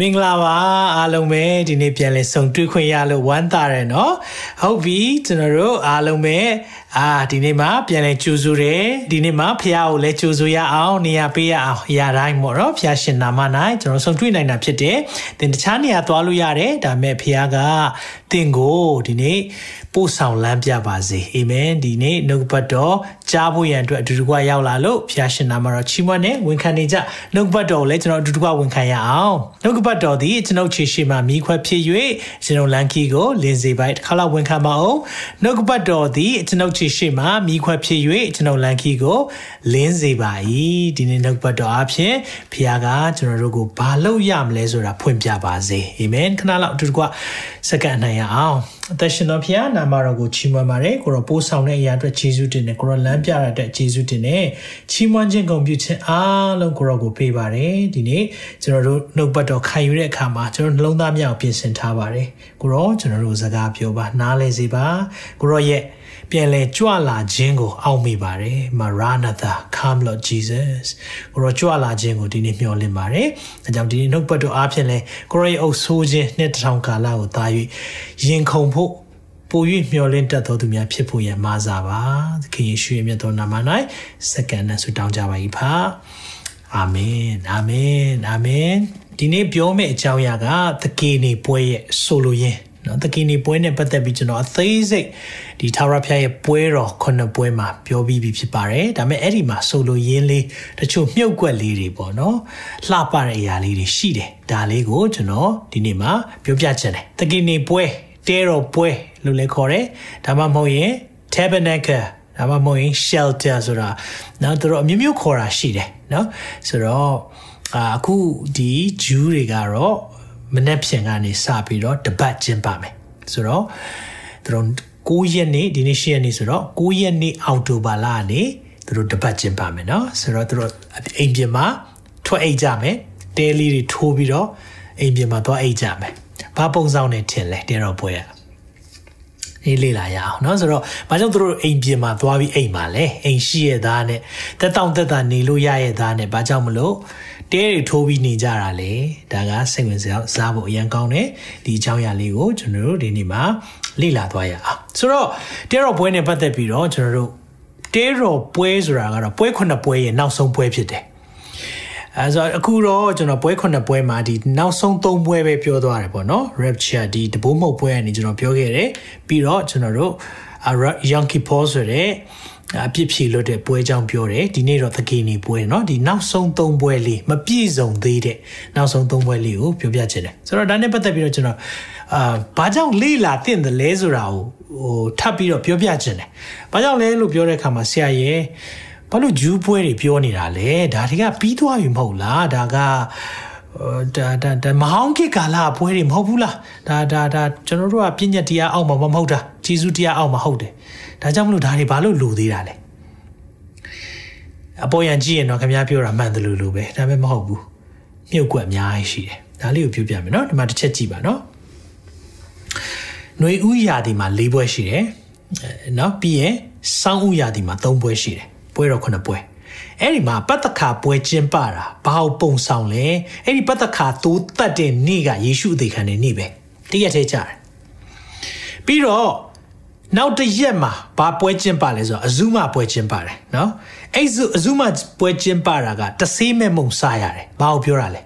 မင်္ဂလာပါအားလုံးပဲဒီနေ့ပြန်လည်ဆုံတွေ့ခွင့်ရလို့ဝမ်းသာတယ်နော်ဟုတ်ပြီကျွန်တော်တို့အားလုံးပဲအာဒီနေ့မှပြန်လည်ကြိုဆိုတယ်ဒီနေ့မှဖះကိုလည်းကြိုဆိုရအောင်နေရာပေးရအောင်ရာတိုင်းပေါ့နော်ဖះရှင်နာမ၌ကျွန်တော်ဆုံတွေ့နိုင်တာဖြစ်တယ်သင်တခြားနေရာသွားလို့ရတယ်ဒါပေမဲ့ဖះကသင်ကိုဒီနေ့ ပို့ဆောင်လမ်းပြပါစေအာမင်ဒီနေ့နှုတ်ပတ်တော်ကြားဖို့ရန်အတွက်အတူတူကရောက်လာလို့ဖျားရှင်နာမှာတော့ချီးမွမ်းနဲ့ဝန်ခံနေကြနှုတ်ပတ်တော်ကိုလည်းကျွန်တော်အတူတူကဝန်ခံရအောင်နှုတ်ပတ်တော်သည်ကျွန်ုပ်ခြေရှိမှမိခွက်ဖြစ်၍ကျွန်တော်လန်ကီကိုလင်းစေပိုက်တစ်ခါလောက်ဝန်ခံပါအောင်နှုတ်ပတ်တော်သည်ကျွန်ုပ်ခြေရှိမှမိခွက်ဖြစ်၍ကျွန်တော်လန်ကီကိုလင်းစေပါ၏ဒီနေ့နှုတ်ပတ်တော်အဖြစ်ဖျားကကျွန်တော်တို့ကိုဘာလုပ်ရမလဲဆိုတာဖွင့်ပြပါစေအာမင်ခဏလောက်အတူတူကစက္ကန့်နိုင်ရအောင်အသက်ရှင်တော်ဖျားနာမတော်ကိုချီးမွမ်းပါတယ်ကိုရောပိုးဆောင်တဲ့အရာအတွက်ယေရှုတင်တယ်ကိုရောလမ်းပြရတဲ့ယေရှုတင်တယ်ချီးမွမ်းခြင်းဂုဏ်ပြုခြင်းအားလုံးကိုရောကိုပေးပါတယ်ဒီနေ့ကျွန်တော်တို့နှုတ်ပတ်တော်ခံယူတဲ့အခါမှာကျွန်တော်နှလုံးသားမြောက်ပြင်ဆင်ထားပါတယ်ကိုရောကျွန်တော်တို့စကားပြောပါနားလဲစေပါကိုရောရဲ့ပြန်လဲကြွလာခြင်းကိုအောက်မိပါတယ်မရာနာသာ come lord jesus ကိုရောကြွလာခြင်းကိုဒီနေ့မျှော်လင့်ပါတယ်အဲကြောင့်ဒီနေ့နှုတ်ပတ်တော်အားဖြင့်လဲကိုရောရဲ့အုပ်ဆိုးခြင်းနှစ်တောင်ကာလကိုသား၍ရင်ခုန်ဖို့ ပို၍မျှော်လင့်တတ်သောသူများဖြစ်ဖို့ရမာစားပါသခင်ယေရှုရဲ့မြတ်သောနာမ၌စက္ကန့်နဲ့ဆုတောင်းကြပါ၏ဖာအာမင်အာမင်အာမင်ဒီနေ့ပြောမယ့်အကြောင်းအရာကသခင်နေပွဲရဲ့ဆိုလိုရင်းနော်သခင်နေပွဲနဲ့ပတ်သက်ပြီးကျွန်တော်အသေးစိတ်ဒီထာဝရဘုရားရဲ့ပွဲတော်ခုနှစ်ပွဲမှာပြောပြီးပြီဖြစ်ပါတယ်ဒါပေမဲ့အဲ့ဒီမှာဆိုလိုရင်းလေးတချို့မြုပ်ကွက်လေးတွေပေါ့နော်လှပတဲ့အရာလေးတွေရှိတယ်ဒါလေးကိုကျွန်တော်ဒီနေ့မှာပြောပြချင်တယ်သခင်နေပွဲ တဲတော်ပွဲလို့လည်းခေါ်တယ်ဒါမှမဟုတ်ရင် tabernacle ဒါမှမဟုတ်ရင် shelter ဆိုတာเนาะသူတို့အမျိုးမျိုးခေါ်တာရှိတယ်เนาะဆိုတော့အခုဒီဂျူးတွေကတော့မနေ့ဖြန်ကနေစပြီးတော့တပတ်ကျင်းပမယ်ဆိုတော့သူတို့9ရက်နေ့ဒီနေ့10ရက်နေ့ဆိုတော့9ရက်နေ့အောက်တိုဘာလကနေသူတို့တပတ်ကျင်းပမယ်เนาะဆိုတော့သူတို့အိမ်ပြင်မှာထွက်အိတ်ကြမယ်တဲလေးတွေထိုးပြီးတော့အိမ်ပြင်မှာသွားအိတ်ကြမယ် ဘာပုံစံနဲ့ထင်လဲတဲတော့ပွဲရအေးလေ့လာရအောင်เนาะဆိုတော့ဘာကြောင့်တို့အိမ်ပြင်မှာသွားပြီးအိမ်မှာလဲအိမ်ရှိရသားနဲ့တက်တောင့်တက်တာနေလို့ရရသားနဲ့ဘာကြောင့်မလို့တဲတွေထိုးပြီးနေကြတာလေဒါကစိတ်ဝင်စားဖို့အရန်ကောင်းတယ်ဒီအကြောင်းအရာလေးကိုကျွန်တော်တို့ဒီနေ့မှာလေ့လာသွားရအောင်ဆိုတော့တဲတော်ပွဲနဲ့ပတ်သက်ပြီးတော့ကျွန်တော်တို့တဲတော်ပွဲဆိုတာကတော့ပွဲခုနှစ်ပွဲရဲ့နောက်ဆုံးပွဲဖြစ်တယ် အဲဆိုအခုတော့ကျွန်တော်ပွဲခုနှစ်ပွဲမှာဒီနောက်ဆုံးသုံးပွဲပဲပြောသွားတယ်ပေါ့နော် rapture ဒီတဘိုးမုတ်ပွဲကနေကျွန်တော်ပြောခဲ့တယ်ပြီးတော့ကျွန်တော်တို့ Yankee Paul ဆိုတဲ့အပြစ်ဖြေလွတ်တဲ့ပွဲကြောင်းပြောတယ်ဒီနေ့တော့သကေနေပွဲเนาะဒီနောက်ဆုံးသုံးပွဲလေးမပြည့်စုံသေးတဲ့နောက်ဆုံးသုံးပွဲလေးကိုပြောပြချင်တယ်ဆိုတော့ဒါနဲ့ပတ်သက်ပြီးတော့ကျွန်တော်အာဘာကြောင့်လေးလာတင့်တယ်လဲဆိုတာကိုဟိုထပ်ပြီးတော့ပြောပြချင်တယ်ဘာကြောင့်လဲလို့ပြောတဲ့အခါမှာဆရာရဲ့ ဘာလို့ဂျူးပွဲတွေပြောနေတာလဲဒါတွေကပြီးသွားပြီမဟုတ်လားဒါကဒါဒါဒါမဟောင်းခေတ်ကာလပွဲတွေမဟုတ်ဘူးလားဒါဒါဒါကျွန်တော်တို့ကပြည့်ညက်တရားအောက်မှာမဟုတ်တာဂျေဇုတရားအောက်မှာဟုတ်တယ်ဒါကြောင့်မလို့ဒါတွေဘာလို့လိုသေးတာလဲအပေါ်ရန်ကြည့်ရင်တော့ခင်ဗျားပြောတာမှန်တယ်လို့လို့ပဲဒါပေမဲ့မဟုတ်ဘူးမြုပ်ကွက်အများကြီးရှိတယ်ဒါလေးကိုပြောပြမယ်နော်ဒီမှာတစ်ချက်ကြည့်ပါနော်ຫນွေဥရာဒီမှာ၄ပွဲရှိတယ်နော်ပြီးရင်စောင်းဥရာဒီမှာ၃ပွဲရှိတယ် ပွဲတော့ခုနှစ်ပွဲအဲ့ဒီမှာပတ္တခါပွဲကျင်းပတာဘာကိုပုံဆောင်လဲအဲ့ဒီပတ္တခါသိုးတတ်တဲ့နေ့ကယေရှုအသေးခံတဲ့နေ့ပဲတရက်ထဲကြတယ်ပြီးတော့နောက်တစ်ရက်မှာဘာပွဲကျင်းပလဲဆိုတော့အဇုမပွဲကျင်းပါတယ်နော်အဲ့ဇုအဇုမပွဲကျင်းပတာကတဆေးမဲ့မုံစားရတယ်ဘာကိုပြောတာလဲ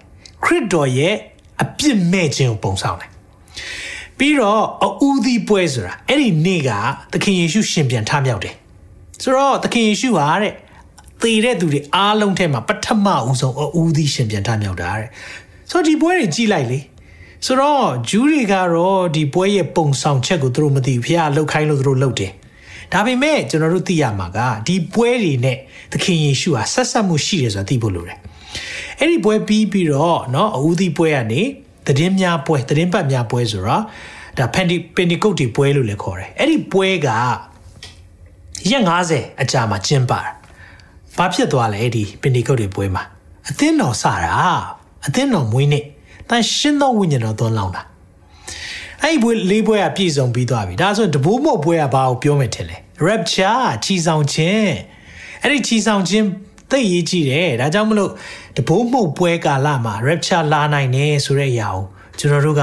ခရစ်တော်ရဲ့အပြစ်မဲ့ခြင်းကိုပုံဆောင်တယ်ပြီးတော့အူဒီပွဲဆိုတာအဲ့ဒီနေ့ကသခင်ယေရှုရှင်ပြန်ထမြောက်တယ် ဆိုတော့သခင်ယေရှုဟာတဲ့သေတဲ့သူတွေအားလုံးထဲမှာပထမဦးဆုံးအူဒီရှင်ပြန်ထမြောက်တာတဲ့ဆိုတော့ဒီပွဲတွေကြည့်လိုက်လေဆိုတော့ဂျူးတွေကတော့ဒီပွဲရဲ့ပုံဆောင်ချက်ကိုသူတို့မသိဘူးဖះလှုပ်ခိုင်းလို့သူတို့လှုပ်တယ်ဒါပေမဲ့ကျွန်တော်တို့သိရမှာကဒီပွဲတွေနဲ့သခင်ယေရှုဟာဆက်ဆက်မှုရှိတယ်ဆိုတာသိဖို့လိုတယ်အဲ့ဒီပွဲပြီးပြီးတော့เนาะအဦးသီးပွဲကနေသတင်းများပွဲသတင်းပတ်များပွဲဆိုတော့ဒါပန်ဒီပင်ဒီကုတ်တီပွဲလို့လည်းခေါ်တယ်အဲ့ဒီပွဲက ရက်90အကြာမှာကျင်းပတာဘာဖြစ်သွားလဲဒီပင်ဒီကုတ်တီပွဲမှာအသင်းတော်စတာအသင်းတော်မွေးနေ့တန်ရှင်းသောဝိညာဉ်တော်သွန်းလောင်းတာအဲ့ဒီပွဲလေးပွဲကပြည့်စုံပြီးသွားပြီဒါဆိုတဘိုးမို့ပွဲကဘာကိုပြောမယ်ထင်လဲ rapture ချီဆောင်ခြင်းအဲ့ဒီချီဆောင်ခြင်းသိရေးကြည့်တယ်ဒါကြောင့်မလို့တဘိုးမှုတ်ပွဲကာလမှာ rapture လာနိုင်တယ်ဆိုတဲ့အရာကိုကျွန်တော်တို့က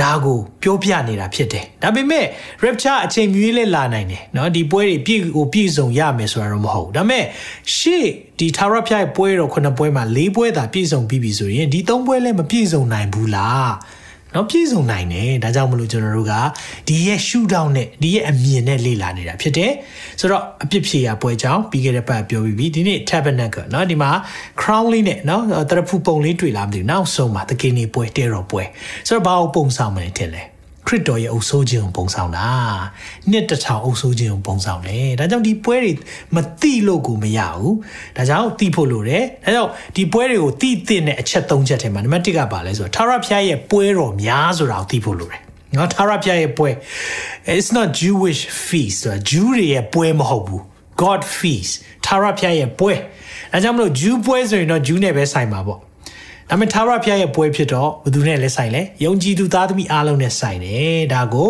ဒါကိုပြောပြနေတာဖြစ်တယ်ဒါပေမဲ့ rapture အချိန်မြွေးလဲလာနိုင်တယ်เนาะဒီပွဲတွေပြည့်ကိုပြည့်စုံရမယ်ဆိုတာတော့မဟုတ်ဒါပေမဲ့ရှေ့ဒီ Tara ဖြိုင်ပွဲတော့ခုနှစ်ပွဲမှာ၄ပွဲသာပြည့်စုံပြီးပြီဆိုရင်ဒီ၃ပွဲလည်းမပြည့်စုံနိုင်ဘူးလား နော်ပြည့်စုံနိုင်တယ်ဒါကြောင့်မလို့ကျွန်တော်တို့ကဒီရဲ့ shoot down နဲ့ဒီရဲ့အမြင်နဲ့လေ့လာနေတာဖြစ်တယ်ဆိုတော့အပြစ်ဖြေရပွဲကြောင်းပြီးခဲ့တဲ့ပတ်ပြောပြီးပြီဒီနေ့ tabernacle နော်ဒီမှာ crown လေးနဲ့နော်တရဖူပုံလေးတွေ့လာမသိဘူးနောက်ဆုံးမှာတကင်းနေပွဲတဲတော်ပွဲဆိုတော့ဘာကိုပုံဆောင်မလဲထင်လဲခ ရစ်တော်ရဲ့အုပ်ဆိုးခြင်းကိုပုံဆောင်တာနှစ်တထောင်အုပ်ဆိုးခြင်းကိုပုံဆောင်တယ်ဒါကြောင့်ဒီပွဲတွေမတိလို့ကိုမရဘူးဒါကြောင့်တိဖို့လိုတယ်ဒါကြောင့်ဒီပွဲတွေကိုတိသင့်တဲ့အချက်၃ချက်ထဲမှာနံပါတ်၁ကပါလဲဆိုတော့ထာဝရဘုရားရဲ့ပွဲတော်များဆိုတာကိုတိဖို့လိုတယ်နော်ထာဝရဘုရားရဲ့ပွဲ it's not Jewish feast ဆိုတာ Jew တွေရဲ့ပွဲမဟုတ်ဘူး God feast ထာဝရဘုရားရဲ့ပွဲဒါကြောင့်မလို့ Jew ပွဲဆိုရင်တော့ Jew နဲ့ပဲဆိုင်ပါပေါ့ ဒါပေမဲ့သာရဖျားရဲ့ပွဲဖြစ်တော့ဘယ်သူနဲ့လဲဆိုင်လဲယုံကြည်သူသားသမီးအားလုံးနဲ့ဆိုင်တယ်ဒါကို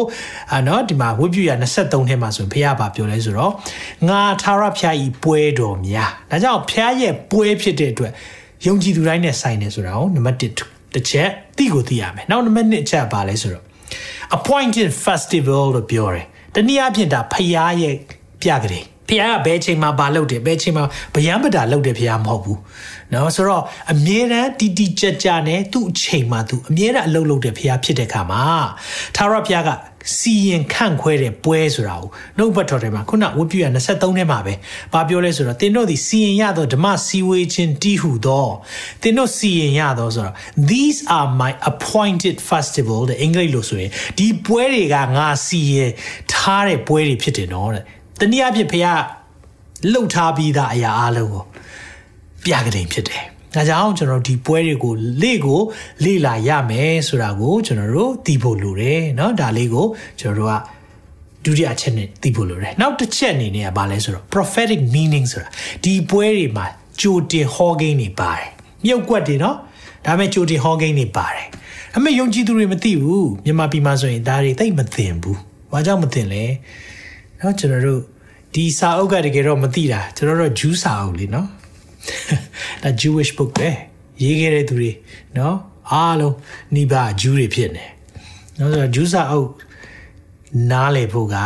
အာနော်ဒီမှာဝိပုယ23ထဲမှာဆိုရင်ဖျားပါပြောလဲဆိုတော့ငါသာရဖျားဤပွဲတော်များဒါကြောင့်ဖျားရဲ့ပွဲဖြစ်တဲ့အတွက်ယုံကြည်သူတိုင်းနဲ့ဆိုင်တယ်ဆိုတာကိုနံပါတ်1တစ်ချက်သိကိုသိရမယ်နောက်နံပါတ်2အချက်ပါလဲဆိုတော့ appointed festival လို့ပြောတယ်တနည်းအားဖြင့်ဒါဖျားရဲ့ပြကြတယ်ဖះကဘယ်ချိန်မှာဘာလုပ်တယ်ဘယ်ချိန်မှာဗျံပတာလုပ်တယ်ဖះမဟုတ်ဘူး နော်ဆိုတော့အမြဲတမ်းတီတီကြကြနဲ့သူ့အချိန်မှာသူအမြဲတမ်းအလုပ်လုပ်တဲ့ဖရားဖြစ်တဲ့ခါမှာသာရဖရားကစီရင်ခန့်ခွဲတဲ့ပွဲဆိုတာကိုနှုတ်ဘတ်တော်ထဲမှာခုနဝိပုယ23ထဲမှာပဲဘာပြောလဲဆိုတော့တင်တို့သည်စီရင်ရသောဓမ္မစီဝေခြင်းတည်ဟူသောတင်တို့စီရင်ရသောဆိုတော့ these are my appointed festival တဲ့အင်္ဂလိပ်လိုဆိုရင်ဒီပွဲတွေကငါစီရင်ထားတဲ့ပွဲတွေဖြစ်တယ်နော်တဲ့တနည်းအားဖြင့်ဖရားလှုပ်ထားပြီးသားအရာအလုံးကို ပြကြတဲ့ဖြစ်တယ်။ဒါကြောင့်ကျွန်တော်ဒီပွဲတွေကိုလေ့ကိုလေ့လာရမယ်ဆိုတာကိုကျွန်တော်တို့သိဖို့လိုတယ်เนาะဒါလေးကိုကျွန်တော်တို့ကဒုတိယအချက်နဲ့သိဖို့လိုတယ်။နောက်တစ်ချက်အနေနဲ့ကဘာလဲဆိုတော့ prophetic meaning ဆိုတာဒီပွဲတွေမှာကြိုတင်ဟောကိန်းတွေပါတယ်။မြုပ်ကွက်တွေเนาะဒါပေမဲ့ကြိုတင်ဟောကိန်းတွေပါတယ်။အမေယုံကြည်သူတွေမသိဘူးမြန်မာပြည်မှာဆိုရင်ဒါတွေသိမသိဘူး။ဘာကြောင့်မသိလဲ။เนาะကျွန်တော်တို့ဒီစာအုပ်ကတကယ်တော့မသိတာကျွန်တော်တို့ဂျူးစာအုပ်လေเนาะ ဒါ Jewish book ပဲရေးခဲ့တဲ့သူတွေเนาะအားလုံးနိဗ္ဗာန်ဂျူးတွေဖြစ်နေเนาะဆိုတော့ဂျူးစာအုပ်နားလေဖို့က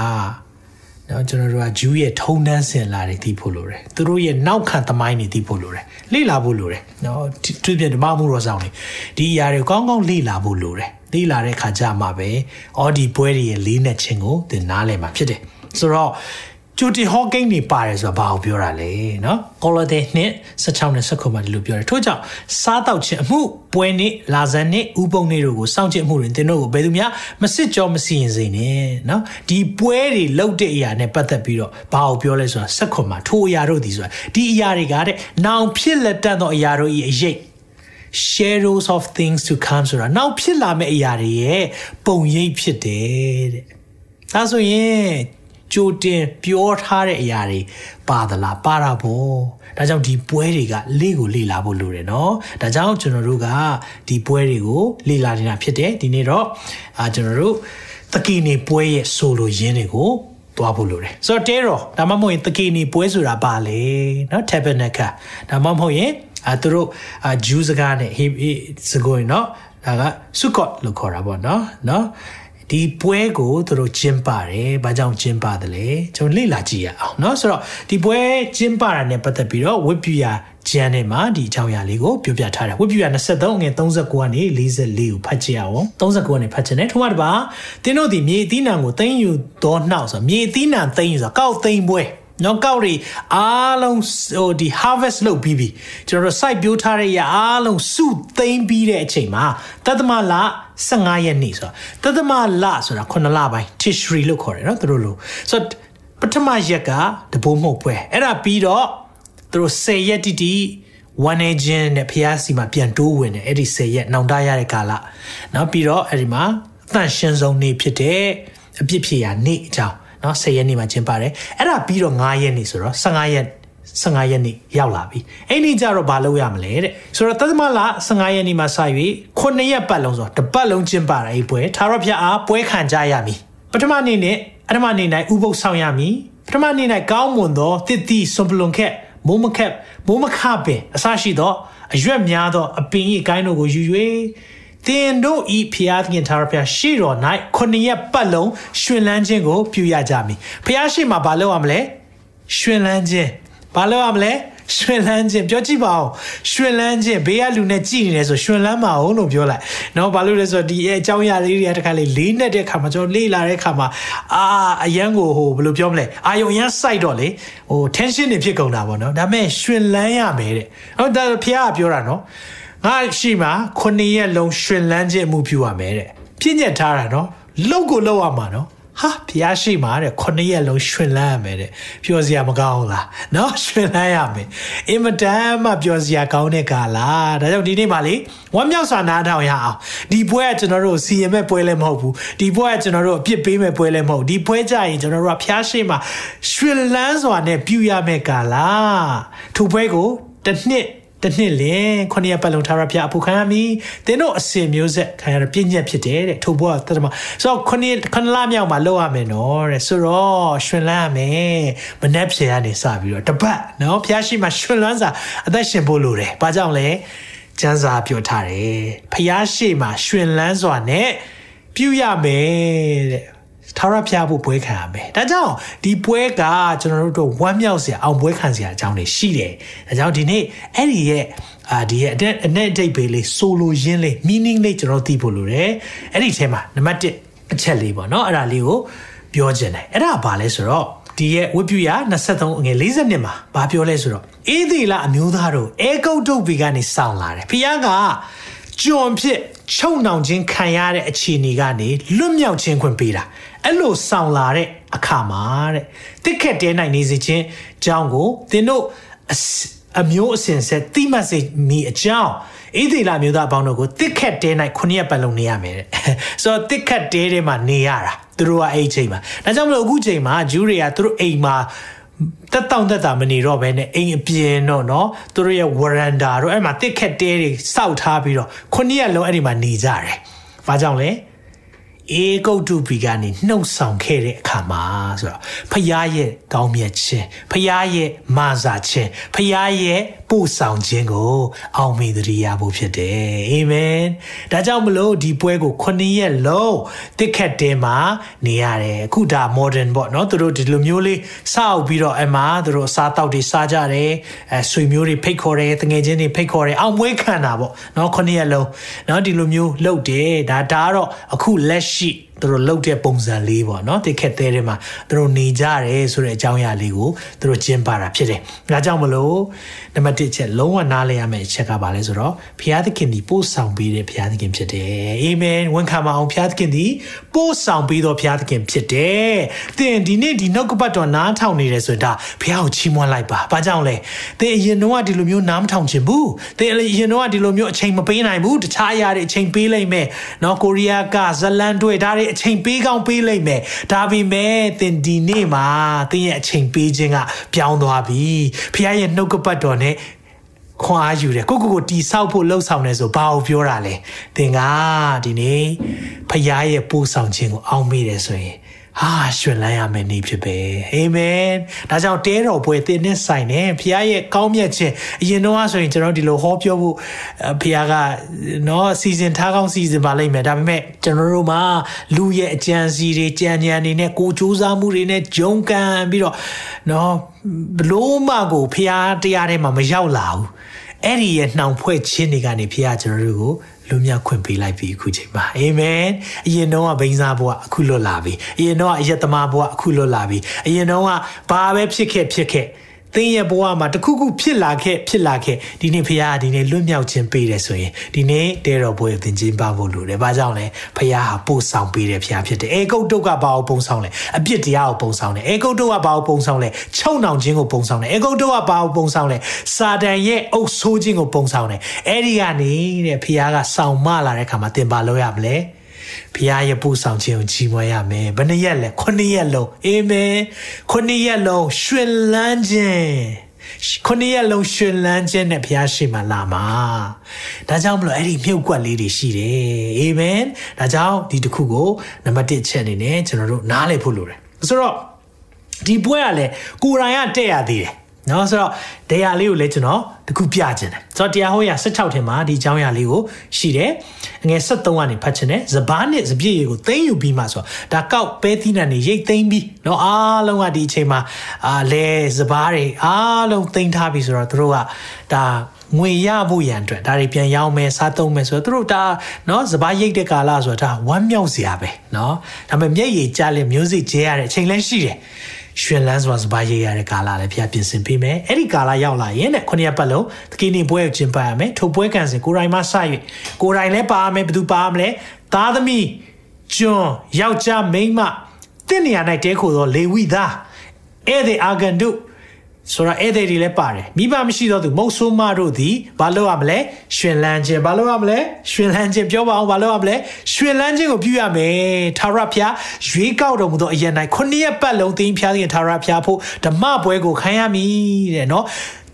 เนาะကျွန်တော်တို့ကဂျူးရဲ့ထုံတန်းစင်လာတွေသိဖို့လိုတယ်သူတို့ရဲ့နောက်ခံသမိုင်းတွေသိဖို့လိုတယ်လေ့လာဖို့လိုတယ်เนาะသူပြဓမ္မမှုတော်ဆောင်တွေဒီအရာတွေကောင်းကောင်းလေ့လာဖို့လိုတယ်လေ့လာတဲ့ခါကျမှပဲအော်ဒီပွဲတွေရဲ့လေးနဲ့ချင်းကိုသင်နားလည်မှာဖြစ်တယ်ဆိုတော့ ကျူတီဟော့ကိန်းနေပါတယ်ဆိုတာဘာကိုပြောတာလဲเนาะကောလတဲ့နှစ်16နဲ့19မှာဒီလိုပြောတယ်ထို့ကြောင့်စားတောက်ခြင်းအမှုပွဲနေ့လာဇန်နေ့ဥပုံနေ့တို့ကိုစောင့်ကြည့်အမှုတွေသင်တို့ကိုဘယ်သူများမစစ်ကြောမစီရင်စေနဲ့เนาะဒီပွဲတွေလောက်တဲ့အရာနဲ့ပတ်သက်ပြီးတော့ဘာကိုပြောလဲဆိုတာ19မှာထိုအရာတို့ဒီဆိုတာဒီအရာတွေကတဲ့နောင်ဖြစ်လက်တတ်သောအရာတို့ဤအရေး shadows of things to come ဆိုတာနောက်ဖြစ်လာမယ့်အရာတွေရဲ့ပုံရိပ်ဖြစ်တယ်တဲ့ဒါဆိုရင် ကြိုတင်ပြောထားတဲ့အရာတွေပါသလားပါတာပေါ့ဒါကြောင့်ဒီပွဲတွေကလေ့ကိုလေ့လာဖို့လိုတယ်เนาะဒါကြောင့်ကျွန်တော်တို့ကဒီပွဲတွေကိုလေ့လာနေတာဖြစ်တယ်ဒီနေ့တော့အာကျွန်တော်တို့တကီနေပွဲရဲ့ဆိုလိုရင်းတွေကိုသွားဖို့လိုတယ်ဆိုတော့တဲတော့ဒါမှမဟုတ်ရင်တကီနေပွဲဆိုတာပါလေเนาะ tabernacle ဒါမှမဟုတ်ရင်အဲသူတို့အာဂျူးစကားနဲ့ဟေစကိုရင်เนาะဒါကဆုကော့လို့ခေါ်တာပေါ့เนาะเนาะ ဒီပွဲကိုသူတို့ကျင်းပါတယ်။ဘာကြောင့်ကျင်းပါတယ်လဲ။ကျွန်တော်လေ့လာကြည့်ရအောင်เนาะဆိုတော့ဒီပွဲကျင်းပတာနဲ့ပတ်သက်ပြီးတော့ဝိပယကျမ်းထဲမှာဒီအကြောင်းအရာလေးကိုပြောပြထားတယ်။ဝိပယ23ငွေ39ကနေ44ကိုဖတ်ကြည့်အောင်။39ကနေဖတ်ခြင်းနဲ့ထို့မှတပါတင်းတို့ဒီမြေအသီးနှံကိုသိမ်းယူတော့နှောက်ဆိုမြေအသီးနှံသိမ်းယူဆိုကောက်သိမ်းပွဲ။ နော်ကောက်တွေအားလုံးဟိုဒီ harvest လုပ်ပြီးပြီကျွန်တော်တို့ site ပြိုးထားတဲ့ရအားလုံးစုသိမ်းပြီးတဲ့အချိန်မှာတသမလ15ရက်နေ့ဆိုတာတသမလဆိုတာ9လပိုင်း Tishri လို့ခေါ်တယ်နော်သူတို့လို့ဆိုတော့ပထမရက်ကတဘိုးမှုတ်ပွဲအဲ့ဒါပြီးတော့သူတို့10ရက်တိတိဝန်နေခြင်းနဲ့ဖျားစီမှာပြန်တိုးဝင်တယ်အဲ့ဒီ10ရက်နောင်တရတဲ့ကာလနောက်ပြီးတော့အဲ့ဒီမှာအသန့်ရှင်းဆုံးနေ့ဖြစ်တဲ့အပြစ်ဖြေရာနေ့အကြောင်း နော်10ရက်နေ့မှာကျင်းပတယ်အဲ့ဒါပြီးတော့9ရက်နေ့ဆိုတော့15ရက်15ရက်နေ့ရောက်လာပြီအဲ့ဒီကြတော့ဘာလုပ်ရမလဲတဲ့ဆိုတော့တသမလ15ရက်နေ့မှာစ၍9ရက်ပတ်လုံးဆိုတပတ်လုံးကျင်းပတာအဲ့ပွဲသာရဖျားအားပွဲခံကြရမည်ပထမနေ့နဲ့အထမနေ့၌ဥပုပ်ဆောင်ရမည်ပထမနေ့၌ကောင်းမွန်သောတစ်တိစွန်ပလွန်ခက်မိုးမခက်မိုးမခပင်အစရှိသောအရွက်များသောအပင်၏ကိုင်းတို့ကိုယူ၍ တင်တို့ဤဖျားသခင်သာရဖျားရှေ့တော်၌ခုနှစ်ရက်ပတ်လုံးရှင်လန်းခြင်းကိုပြုရကြမည်ဖျားရှိမှာဘာလုပ်ရမလဲရှင်လန်းခြင်းဘာလုပ်ရမလဲရွှင်လန်းခြင်းပြောကြည့်ပါဦးရွှင်လန်းခြင်းဘေးကလူနဲ့ကြည်နေတယ်ဆိုရွှင်လန်းပါအောင်လို့ပြောလိုက်နော်ဘာလို့လဲဆိုတော့ဒီအကြောင်းအရာလေးတွေကတခါလေလေးနဲ့တဲ့ခါမှာကျွန်တော်လေ့လာတဲ့ခါမှာအာအရန်ကိုဟိုဘယ်လိုပြောမလဲအာယုံရန်စိုက်တော့လေဟို tension တွေဖြစ်ကုန်တာပေါ့နော်ဒါပေမဲ့ရွှင်လန်းရမယ်တဲ့ဟုတ်ဒါဖះကပြောတာနော် ငါရှိမှာခုနှစ်ရက်လုံးရွှင်လန်းခြင်းအမှုပြုရမယ်တဲ့ပြည့်ညက်ထားတာနော်လောက်ကိုလောက်ရမှာနော်ဟာဖျားရှိမှာတဲ့ခုနှစ်ရက်လုံးရှင်လန်းရမယ်တဲ့ပျော်စရာမကောင်းလားနော်ရှင်လန်းရမယ်အင်မတန်မှပျော်စရာကောင်းတဲ့ကာလဒါကြောင့်ဒီနေ့ပါလေဝမ်းမြောက်စွာနားထောင်ရအောင်ဒီပွဲကကျွန်တော်တို့စီရင်မဲ့ပွဲလည်းမဟုတ်ဘူးဒီပွဲကကျွန်တော်တို့အပြစ်ပေးမဲ့ပွဲလည်းမဟုတ်ဒီပွဲကြရင်ကျွန်တော်တို့ကဖျားရှိမှာရှင်လန်းစွာနဲ့ပြုရမယ့်ကာလထိုပွဲကိုတစ်နှစ် တနှစ်လင်ခုနှစ်ရက်ပတ်လုံးထားရဖျားအဖူခံရမည်သင်တို့အစင်မျိုးဆက်ခံရတဲ့ပြည့်ညက်ဖြစ်တယ်တဲ့ထို့ဘောတတမဆိုတော့ခုနှစ်ခုနှစ်လမြောက်မှာလောက်ရမယ်နော်တဲ့ဆိုတော့ရွှင်လန်းရမယ်မနှက်ဖြေကနေစပြီးတော့တပတ်နော်ဖျားရှိမှရွှင်လန်းစာအသက်ရှင်ဖို့လိုတယ်ဘာကြောင့်လဲကျမ်းစာပြောထားတယ်ဖျားရှိမှရွှင်လန်းစွာနဲ့ပြုရမယ်တဲ့ ထာဝရဘုရားဖို့ပွဲခံရမယ်။ဒါကြောင့်ဒီပွဲကကျွန်တော်တို့ဝမ်းမြောက်စရာအောင်ပွဲခံစရာအကြောင်းတွေရှိတယ်။ဒါကြောင့်ဒီနေ့အဲ့ဒီရဲ့အာဒီရဲ့အတဲ့အနဲ့အတိတ်ပဲလေးဆိုလိုရင်းလေး meaning လေးကျွန်တော်သိဖို့လိုတယ်။အဲ့ဒီထဲမှာနံပါတ်1အချက်လေးပေါ့နော်။အဲ့ဒါလေးကိုပြောခြင်းတယ်။အဲ့ဒါဘာလဲဆိုတော့ဒီရဲ့ဝိပုယ23ငွေ40မှာဘာပြောလဲဆိုတော့အေးသေးလားအမျိုးသားတို့အဲကုတ်တုတ်ဘီကနေစောင်းလာတယ်။ဖခင်ကကျွန်ဖြစ်ချုပ်နှောင်ခြင်းခံရတဲ့အခြေအနေကနေလွတ်မြောက်ခြင်းခွင့်ပေးတာ အဲ့လိုဆောင်လာတဲ့အခါမှာတဲ့တစ်ခက်တဲနိုင်နေစေခြင်းအကြောင်းကိုသင်တို့အမျိုးအစဉ်ဆက်တိမတ်စေမိအကြောင်းဣသေလမျိုးသားအပေါင်းတို့ကိုတစ်ခက်တဲနိုင်ခုနှစ်ရက်ပတ်လုံးနေရမယ်တဲ့ဆိုတော့တစ်ခက်တဲထဲမှာနေရတာသူတို့ကအဲ့ချိန်မှာဒါကြောင့်မလို့အခုချိန်မှာဂျူးတွေကသူတို့အိမ်မှာတက်တောင့်တက်တာမနေတော့ဘဲနဲ့အိမ်အပြင်တော့เนาะသူတို့ရဲ့ဝရန်ဒါတို့အဲ့မှာတစ်ခက်တဲတွေစောက်ထားပြီးတော့ခုနှစ်ရက်လုံးအဲ့ဒီမှာနေကြတယ်။ဘာကြောင့်လဲ။ အေဂုတ်တုပီကနေနှုတ်ဆောင်ခဲ့တဲ့အခါမှာဆိုတော့ဖယားရဲ့ကောင်းမြတ်ခြင်းဖယားရဲ့မာစာခြင်းဖယားရဲ့ပို့ဆောင်ခြင်းကို အောင်မေတ္တရဖို့ဖြစ်တယ်အာမင်ဒါကြောင့်မလို့ဒီပွဲကို9ရက်လုံးတစ်ခက်တဲမှာနေရတယ်အခုဒါ modern ပေါ့နော်သူတို့ဒီလိုမျိုးလေးစောက်ပြီးတော့အမှသူတို့စားတောက်တွေစားကြတယ်အဲဆွေမျိုးတွေဖိတ်ခေါ်တယ်တငယ်ချင်းတွေဖိတ်ခေါ်တယ်အောင်မွေးခံတာပေါ့နော်9ရက်လုံးနော်ဒီလိုမျိုးလုပ်တယ်ဒါဒါကတော့အခုလက်ရှိသူတို့လုပ်တဲ့ပုံစံလေးပေါ့နော်တစ်ခက်သေးတယ်မှာသူတို့နေကြတယ်ဆိုတဲ့အကြောင်းအရာလေးကိုသူတို့ကျင်းပတာဖြစ်တယ်။ဒါကြောင့်မလို့နံပါတ်1ချက်လုံးဝနားလည်ရမယ့်အချက်ကပါလဲဆိုတော့ဘုရားသခင်ဒီပို့ဆောင်ပေးတဲ့ဘုရားသခင်ဖြစ်တယ်။အာမင်ဝန်ခံပါအောင်ဘုရားသခင်ဒီပို့ဆောင်ပေးတော်ဘုရားသခင်ဖြစ်တယ်။သင်ဒီနေ့ဒီနှုတ်ကပတ်တော်နားထောင်နေတယ်ဆိုရင်ဒါဘုရားကိုချီးမွမ်းလိုက်ပါ။ဘာကြောင့်လဲ။သင်အရင်တော့ဒီလိုမျိုးနားမထောင်ချင်ဘူး။သင်အရင်တော့ဒီလိုမျိုးအချိန်မပေးနိုင်ဘူး။တခြားအရာတွေအချိန်ပေးလိုက်မယ်။နော်ကိုရီးယားကဇလန်တွေဒါတွေအချိန်ပေးကောင်းပေးလိုက်မယ်ဒါပေမဲ့သင်ဒီနေ့မှာသင်ရဲ့အချိန်ပေးခြင်းကပြောင်းသွားပြီဖခင်ရဲ့နှုတ်ကပတ်တော်နဲ့ခွန်အားယူတယ်ကိုကိုကိုတီဆောက်ဖို့လှုပ်ဆောင်နေဆိုဘာကိုပြောတာလဲသင်ကဒီနေ့ဖခင်ရဲ့ပို့ဆောင်ခြင်းကိုအောင်းမိတယ်ဆိုရင် ဟာရွှင်လန်းရမယ်နေ့ဖြစ်ပဲအာမင်ဒါကြောင့်တဲတော်ပွဲသင်နဲ့ဆိုင်တယ်ဖခင်ရဲ့ကောင်းမြတ်ခြင်းအရင်တော့ဆိုရင်ကျွန်တော်ဒီလိုဟောပြောဖို့ဖခင်ကနော်စီစဉ်ထားကောင်းစီစဉ်ပါလိမ့်မယ်ဒါပေမဲ့ကျွန်တော်တို့မှာလူရဲ့အကြံစီတွေကြံဉာဏ်တွေနဲ့ကိုစူးစမ်းမှုတွေနဲ့ဂျုံကန်ပြီးတော့နော်ဘလို့မှကိုဖခင်တရားထဲမှာမရောက်လာဘူး အဲ့ဒီရဲ့နှောင်ဖွဲ့ခြင်းတွေကနေဖခင်ကျွန်တော်တို့ကိုလွတ်မြောက်ခွင့်ပေးလိုက်ပြီအခုချိန်မှာအာမင်အရင်တော့ကဘိန်းစားဘဝအခုလွတ်လာပြီအရင်တော့အယက်သမားဘဝအခုလွတ်လာပြီအရင်တော့ကဘာပဲဖြစ်ခဲ့ဖြစ်ခဲ့ သင်ရဲ့ဘဝမှာတခုခုဖြစ်လာခဲ့ဖြစ်လာခဲ့ဒီနေ့ဖခင်ကဒီနေ့လွတ်မြောက်ခြင်းပေးတယ်ဆိုရင်ဒီနေ့တဲတော်ဘွယ်သင်ခြင်းပါဖို့လိုတယ်။ဘာကြောင့်လဲဖခင်ဟာပို့ဆောင်ပေးတယ်ဖခင်ဖြစ်တယ်။အေကုတ်တုတ်ကဘာကိုပုံဆောင်လဲအပြစ်တရားကိုပုံဆောင်တယ်။အေကုတ်တုတ်ကဘာကိုပုံဆောင်လဲချုံနှောင်ခြင်းကိုပုံဆောင်တယ်။အေကုတ်တုတ်ကဘာကိုပုံဆောင်လဲစာတန်ရဲ့အုပ်ဆိုးခြင်းကိုပုံဆောင်တယ်။အဲ့ဒီကနေတဲ့ဖခင်ကဆောင်မလာတဲ့ခါမှာသင်ပါလို့ရမလဲ။ ဘုရားရဲ့ပို့ဆောင်ခြင်းကိုကြီးမွယ်ရမယ်ဘယ်နှရက်လဲခုနှစ်ရက်လုံးအာမင်ခုနှစ်ရက်လုံးရွှင်လန်းခြင်းခုနှစ်ရက်လုံးရှင်လန်းခြင်းနဲ့ဘုရားရှိမှလာမှာဒါကြောင့်မလို့အဲ့ဒီမြုပ်ကွက်လေးတွေရှိတယ်အာမင်ဒါကြောင့်ဒီတစ်ခုကိုနံပါတ်1ချက်အနေနဲ့ကျွန်တော်တို့နားလည်ဖို့လိုတယ်ဆိုတော့ဒီပွဲကလည်းကိုရိုင်းကတဲ့ရသေးတယ် နော်ဆိုတော့တရားလေးကိုလည်းကျွန်တော်တခုပြခြင်းတယ်ဆိုတော့တရားဟောရာ16ထင်မှာဒီအကြောင်းအရာလေးကိုရှိတယ်ငယ်73ကနေဖတ်ခြင်းတယ်ဇဘာနဲ့ဇပြည့်ရီကိုသိမ့်ယူပြီးမှဆိုတော့ဒါကောက်ပဲသီးနှံနေရိတ်သိမ့်ပြီးနော်အားလုံးကဒီအချိန်မှာအာလဲဇဘာတွေအားလုံးသိမ့်ထားပြီဆိုတော့တို့ကဒါငွေရဖို့ရန်အတွက်ဒါတွေပြန်ရောင်းမယ်စားသုံးမယ်ဆိုတော့တို့ဒါเนาะစပားရိတ်တဲ့ကာလဆိုတော့ဒါဝမ်းမြောက်စရာပဲเนาะဒါပေမဲ့မျက်ရည်ကျလဲ music ကျဲရတဲ့အချိန်လဲရှိတယ် ရွှင်လန်းစွာစပါးရိတ်ရတဲ့ကာလလည်းဖျားပြင်ဆင်ပေးမယ်အဲ့ဒီကာလရောက်လာရင်တဲ့ခုနှစ်ရက်ပတ်လုံးတကိနေပွဲကိုကျင်းပရမယ်ထိုပွဲကန်စဉ်ကိုရိုင်းမစ၍ကိုရိုင်းလည်းပါမယ်ဘယ်သူပါမလဲသားသမီးကျွန်းယောက်ျားမိန်းမတင့်နေရာ၌တဲခိုသောလေဝိသားဧည့်သည်အာဂန်တို့ ဆိုတော့ဧည့်သည်တွေလည်းပါတယ်မိဘမရှိတော့သူမုတ်ဆိုးမတို့သည်ဘာလို့ရမလဲရှင်လန်းခြင်းဘာလို့ရမလဲရှင်လန်းခြင်းပြောပါအောင်ဘာလို့ရမလဲရှင်လန်းခြင်းကိုပြုရမယ်ထာဝရဘုရားရွေးကောက်တော်မူသောအရန်၌ခုနှစ်ရက်ပတ်လုံးသင်ဖျားခြင်းထာဝရဘုရားဖို့ဓမ္မပွဲကိုခံရမည်တဲ့နော်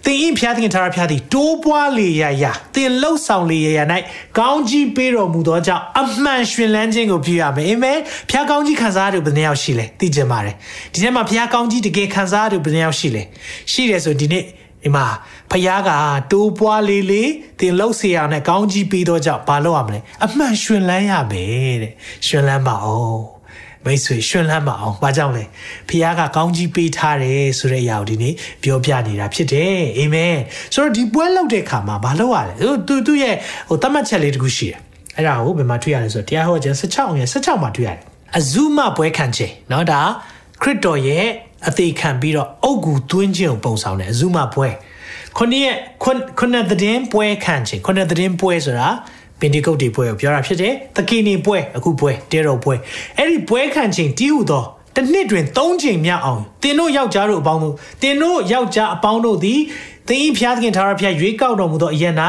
သင်၏ဖျားသခင်ထာဝရဘုရားသည်တိုးပွားလေရရာသင်လှုပ်ဆောင်လေရရာ၌ကောင်းကြီးပေးတော်မူသောကြောင့်အမှန်ရှင်လန်းခြင်းကိုပြုရမယ်အာမင်ဖျားကောင်းကြီးခံစားရတဲ့ဘယ်နှယောက်ရှိလဲသိကြပါတယ်ဒီထဲမှာဖျားကောင်းကြီးတကယ်ခံစားရတဲ့ဘယ်နှယောက်ရှိလဲရှိတယ်ဆိုဒီနေ့ဒီမှာဖျားကတိုးပွားလေးလေးတင်လှုပ်เสียအောင်နဲ့ကောင်းကြီးပေးတော့ကြောင့်ဘာလုပ်ရမလဲအမှန်ရှင်လန်းရမယ်တဲ့ရှင်လန်းပါအောင် မိတ်ဆွေရှင်လန်းပါအောင်။ဘာကြောင့်လဲ။ဖခင်ကကောင်းကြီးပေးထားတယ်ဆိုတဲ့အရာကိုဒီနေ့ပြောပြနေတာဖြစ်တယ်။အာမင်။ဆိုတော့ဒီပွဲလောက်တဲ့ခါမှာဘာလုပ်ရလဲ။သူသူရဲ့ဟိုတတ်မှတ်ချက်လေးတခုရှိတယ်။အဲ့ဒါကိုဘယ်မှာတွေ့ရလဲဆိုတော့တရားဟောခြင်း16ငယ်16မှာတွေ့ရတယ်။အဇုမပွဲခံခြင်းเนาะဒါခရစ်တော်ရဲ့အသေးခံပြီးတော့အုတ်ကူသွင်းခြင်းကိုပုံဆောင်တယ်အဇုမပွဲခုနှစ်ရက်ခုနှစ်သတင်းပွဲခံခြင်းခုနှစ်သတင်းပွဲဆိုတာ ပင်ဒီကုတ်တီပွဲကိုပြောတာဖြစ်တယ်။သကီနီပွဲအခုပွဲတဲတော်ပွဲအဲ့ဒီပွဲခံချိန်တီးဟူသောတစ်နှစ်တွင်၃ချိန်မြောက်အောင်တင်တို့ယောက်ျားတို့အပေါင်းတို့တင်တို့ယောက်ျားအပေါင်းတို့သည်သင်ဤဖျားသခင်ထာဝရဘုရားရွေးကောက်တော်မူသောအရ၌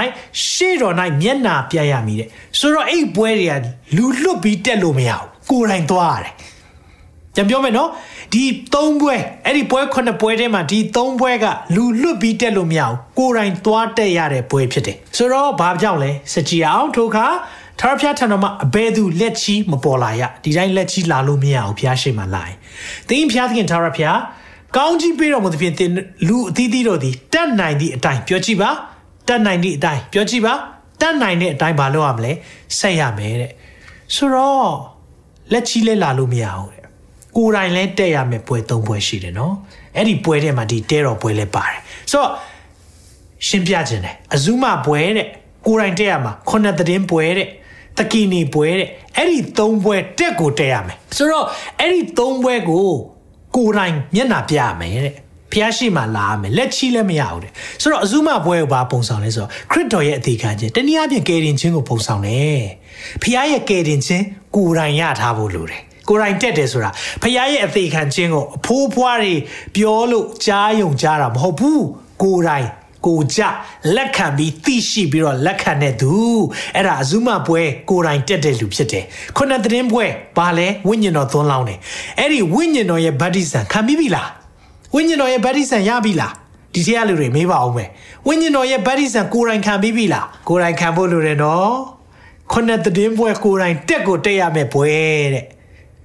ရှေ့တော်၌မျက်နာပြရမည်တဲ့ဆိုတော့အဲ့ပွဲတွေကလူလွတ်ပြီးတက်လို့မရဘူးကိုယ်တိုင်သွားရတယ်ကြံပြောမယ်နော် ဒီ၃ပွဲအဲ့ဒီပွဲခုနှစ်ပွဲထဲမှာဒီ၃ပွဲကလူလွတ်ပြီးတက်လို့မရဘူးကိုယ်တိုင်သွားတက်ရတဲ့ပွဲဖြစ်တယ်ဆိုတော့ဘာကြောင့်လဲစကြည်အောင်ထိုခါထာဝရဘုရားထံတော်မှာအဘယ်သူလက်ချီမပေါ်လာရဒီတိုင်းလက်ချီလာလို့မရဘူးဘုရားရှိမှလာရင်သင်ဘုရားသခင်ထာဝရဘုရားကောင်းကြီးပေးတော်မူသဖြင့်သင်လူအသီးသီးတို့သည်တတ်နိုင်သည့်အတိုင်းပြောကြည့်ပါတတ်နိုင်သည့်အတိုင်းပြောကြည့်ပါတတ်နိုင်တဲ့အတိုင်းမလုပ်ရမလဲဆက်ရမယ်တဲ့ဆိုတော့လက်ချီလဲလာလို့မရဘူးတဲ့ ကိုယ်တိုင်လဲတက်ရမယ်ပွဲ၃ပွဲရှိတယ်နော်အဲ့ဒီပွဲထဲမှာဒီတဲတော်ပွဲလဲပါတယ်ဆိုတော့ရှင်းပြခြင်းတယ်အဇုမပွဲတဲ့ကိုယ်တိုင်တက်ရမှာခုနှစ်သတင်းပွဲတဲ့တကီနီပွဲတဲ့အဲ့ဒီ၃ပွဲတက်ကိုတက်ရမယ်ဆိုတော့အဲ့ဒီ၃ပွဲကိုကိုယ်တိုင်မျက်နှာပြရမယ်တဲ့ဖျားရှိမှလာမယ်လက်ချီလည်းမရဘူးတဲ့ဆိုတော့အဇုမပွဲကိုဘာပုံဆောင်လဲဆိုတော့ခရစ်တော်ရဲ့အသေးခံခြင်းတနည်းအားဖြင့်ကယ်တင်ခြင်းကိုပုံဆောင်တယ်ဖျားရဲ့ကယ်တင်ခြင်းကိုယ်တိုင်ရထားဖို့လိုတယ် ကိုယ်တိုင်တက်တယ်ဆိုတာဖခင်ရဲ့အသေးခံခြင်းကိုအဖိုးဖွားတွေပြောလို့ကြားယုံကြားတာမဟုတ်ဘူးကိုယ်တိုင်ကိုကြလက်ခံပြီးသိရှိပြီးတော့လက်ခံတဲ့သူအဲ့ဒါအဇုမပွဲကိုယ်တိုင်တက်တဲ့လူဖြစ်တယ်ခုနသတင်းပွဲဘာလဲဝိညာဉ်တော်သွန်းလောင်းတယ်အဲ့ဒီဝိညာဉ်တော်ရဲ့ဗတ္တိဇံခံပြီးပြီလားဝိညာဉ်တော်ရဲ့ဗတ္တိဇံရပြီလားဒီထက်လူတွေမေးပါအောင်မယ်ဝိညာဉ်တော်ရဲ့ဗတ္တိဇံကိုယ်တိုင်ခံပြီးပြီလားကိုယ်တိုင်ခံဖို့လိုတယ်နော်ခုနသတင်းပွဲကိုယ်တိုင်တက်ကိုတက်ရမယ်ပွဲတဲ့